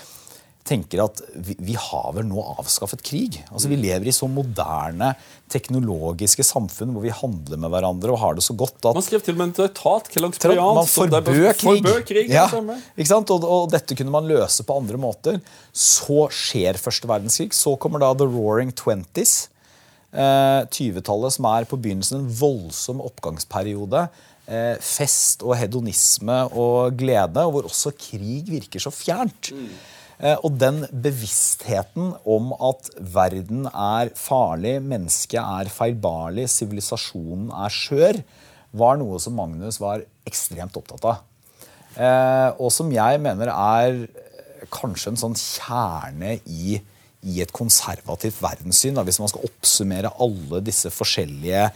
tenker at vi, vi, har vel nå avskaffet krig. Altså Vi lever i så moderne teknologiske samfunn hvor vi handler med hverandre og har det så godt at Man skrev til og med en traktat. Man forbød krig. Krig ja? Og, og, dette kunne man løse på andre måter. Så skjer første verdenskrig. Så kommer da The Roaring Twenties. Eh, 20-tallet som er på begynnelsen en voldsom oppgangsperiode. Eh, fest og hedonisme og glede, og hvor også krig virker så fjernt. Mm. Eh, og den bevisstheten om at verden er farlig, mennesket er feilbarlig, sivilisasjonen er skjør, var noe som Magnus var ekstremt opptatt av. Eh, og som jeg mener er kanskje en sånn kjerne i, i et konservativt verdenssyn. Da, hvis man skal oppsummere alle disse forskjellige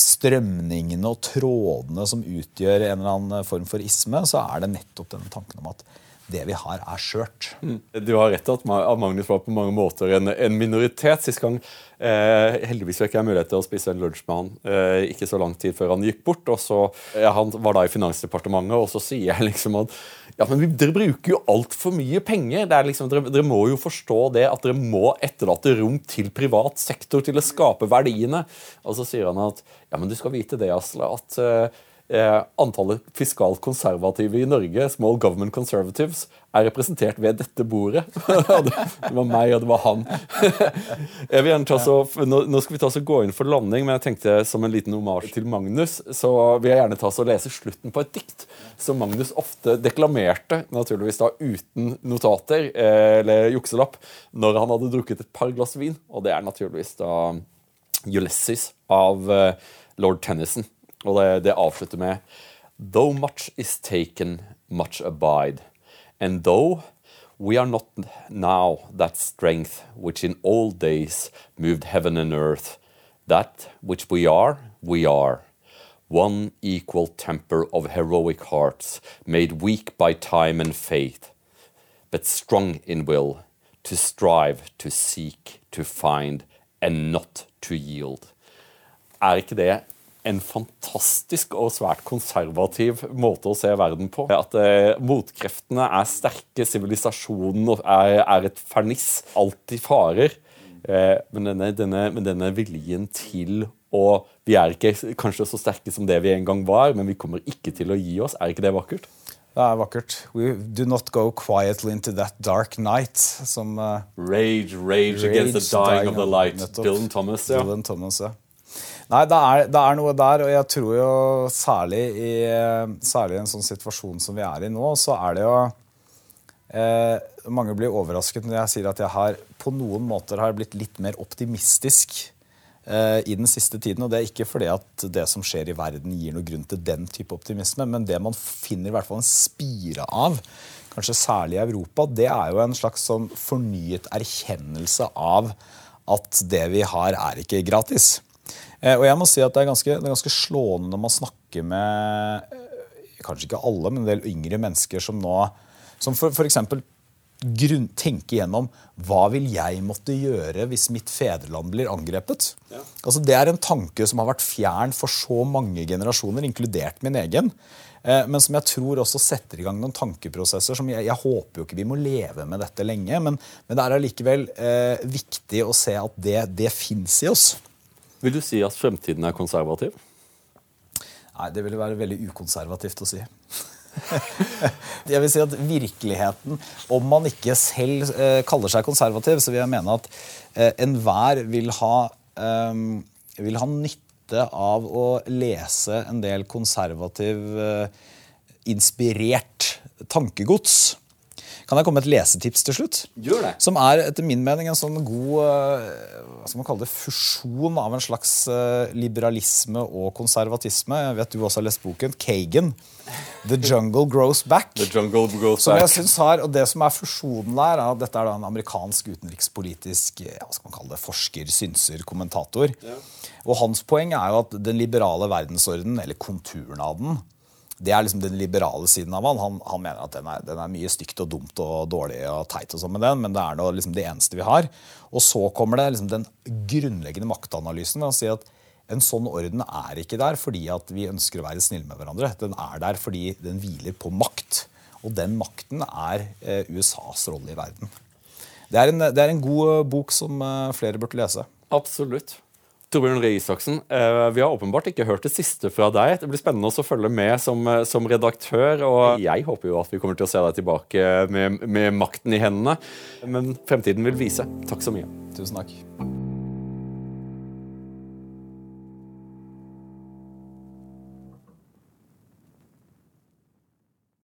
strømningene og trådene som utgjør en eller annen form for isme, så er det nettopp denne tanken om at det vi har, er skjørt. Mm. Du har rett at Magnus var på mange måter en, en minoritet. Sist gang eh, heldigvis fikk jeg mulighet til å spise en lunsj med han eh, ikke så lang tid før han gikk bort. og så, ja, Han var da i Finansdepartementet, og så sier jeg liksom at ja, men dere bruker jo altfor mye penger. Det er liksom, dere, dere, må jo forstå det at dere må etterlate rom til privat sektor til å skape verdiene. Og så sier han at ja, men du skal vite det, Asle, at eh, antallet fiskalt konservative i Norge, small government conservatives, er representert ved dette bordet. det var meg, og det var han. jeg vil gjerne ta så, nå skal vi ta så gå inn for landing, men jeg tenkte som en liten omasj til Magnus, så vil jeg gjerne ta så lese slutten på et dikt som Magnus ofte deklamerte, naturligvis da uten notater eh, eller jukselapp, når han hadde drukket et par glass vin, og det er naturligvis da Ulysses av eh, lord Tennyson. Og det, det avslutter med Though much is taken, much abide. And though we are not now that strength which in old days moved heaven and earth, that which we are, we are. One equal temper of heroic hearts, made weak by time and faith, but strong in will, to strive, to seek, to find, and not to yield. Er ikke det en fantastisk og svært konservativ måte å se verden på. At eh, motkreftene er sterke, sivilisasjonen er, er, et ferniss. Alltid farer. Eh, men, denne, denne, men, denne, viljen til å Vi er ikke kanskje så sterke som det vi en gang var, men vi kommer ikke til å gi oss. Er ikke det vakkert? Det er vakkert. We do not go quietly into that dark night. Som, uh, rage, rage, rage, against the dying, dying of the light. Dylan Thomas. Ja. Dylan Thomas, ja. Nei, det er, det er, noe der, og jeg tror jo særlig i, særlig i en sånn situasjon som vi er i nå, så er det jo eh, Mange blir overrasket når jeg sier at jeg har på noen måter har blitt litt mer optimistisk eh, i den siste tiden. Og det er ikke fordi at det som skjer i verden, gir noe grunn til den type optimisme, men det man finner i hvert fall en spire av, kanskje særlig i Europa, det er jo en slags sånn fornyet erkjennelse av at det vi har, er ikke gratis. Eh, og jeg må si at det er ganske, det er ganske slående når man snakker med eh, kanskje ikke alle, men en del yngre mennesker som nå som for, for eksempel grunn, tenke gjennom hva vil jeg måtte gjøre hvis mitt fedreland blir angrepet. Ja. Altså, det er en tanke som har vært fjern for så mange generasjoner, inkludert min egen. Eh, men som jeg tror også setter i gang noen tankeprosesser som jeg, jeg håper jo ikke vi må leve med dette lenge. Men, men det er allikevel eh, viktig å se at det, det fins i oss. Vil du si at fremtiden er konservativ? Nei, det ville være veldig ukonservativt å si. jeg vil si at virkeligheten, om man ikke selv eh, kaller seg konservativ, så vil jeg mene at eh, enhver vil ha eh, vil ha nytte av å lese en del konservativ eh, inspirert tankegods. Kan jeg komme med et lesetips til slutt? Gjør det. Som er etter min mening en sånn god eh, hva skal man kalle det, fusjon av en slags eh, liberalisme og konservatisme. Jeg vet du også har lest boken. Kagan. The Jungle Grows Back. The jungle goes Som jeg synes har, og Det som er fusjonen der, er at dette er da en amerikansk utenrikspolitisk ja, hva skal man kalle det, forsker, synser, kommentator. Og Hans poeng er jo at den liberale verdensorden, eller konturen av den, det er liksom den liberale siden av han. Han, han mener at den er, den er mye stygt og dumt og dårlig og teit, og sånn med den, men det er nå liksom det eneste vi har. Og så kommer det liksom den grunnleggende maktanalysen ved å si at en sånn orden er ikke der fordi at vi ønsker å være snille med hverandre. Den er der fordi den hviler på makt. Og den makten er eh, USAs rolle i verden. Det er en, det er en god eh, bok som eh, flere burde lese. Absolutt. Torbjørn Røe Isaksen, eh, vi har åpenbart ikke hørt det siste fra deg. Det blir spennende å følge med som, eh, som redaktør. Og jeg håper jo at vi kommer til å se deg tilbake med, med makten i hendene. Men fremtiden vil vise. Takk så mye. Tusen takk.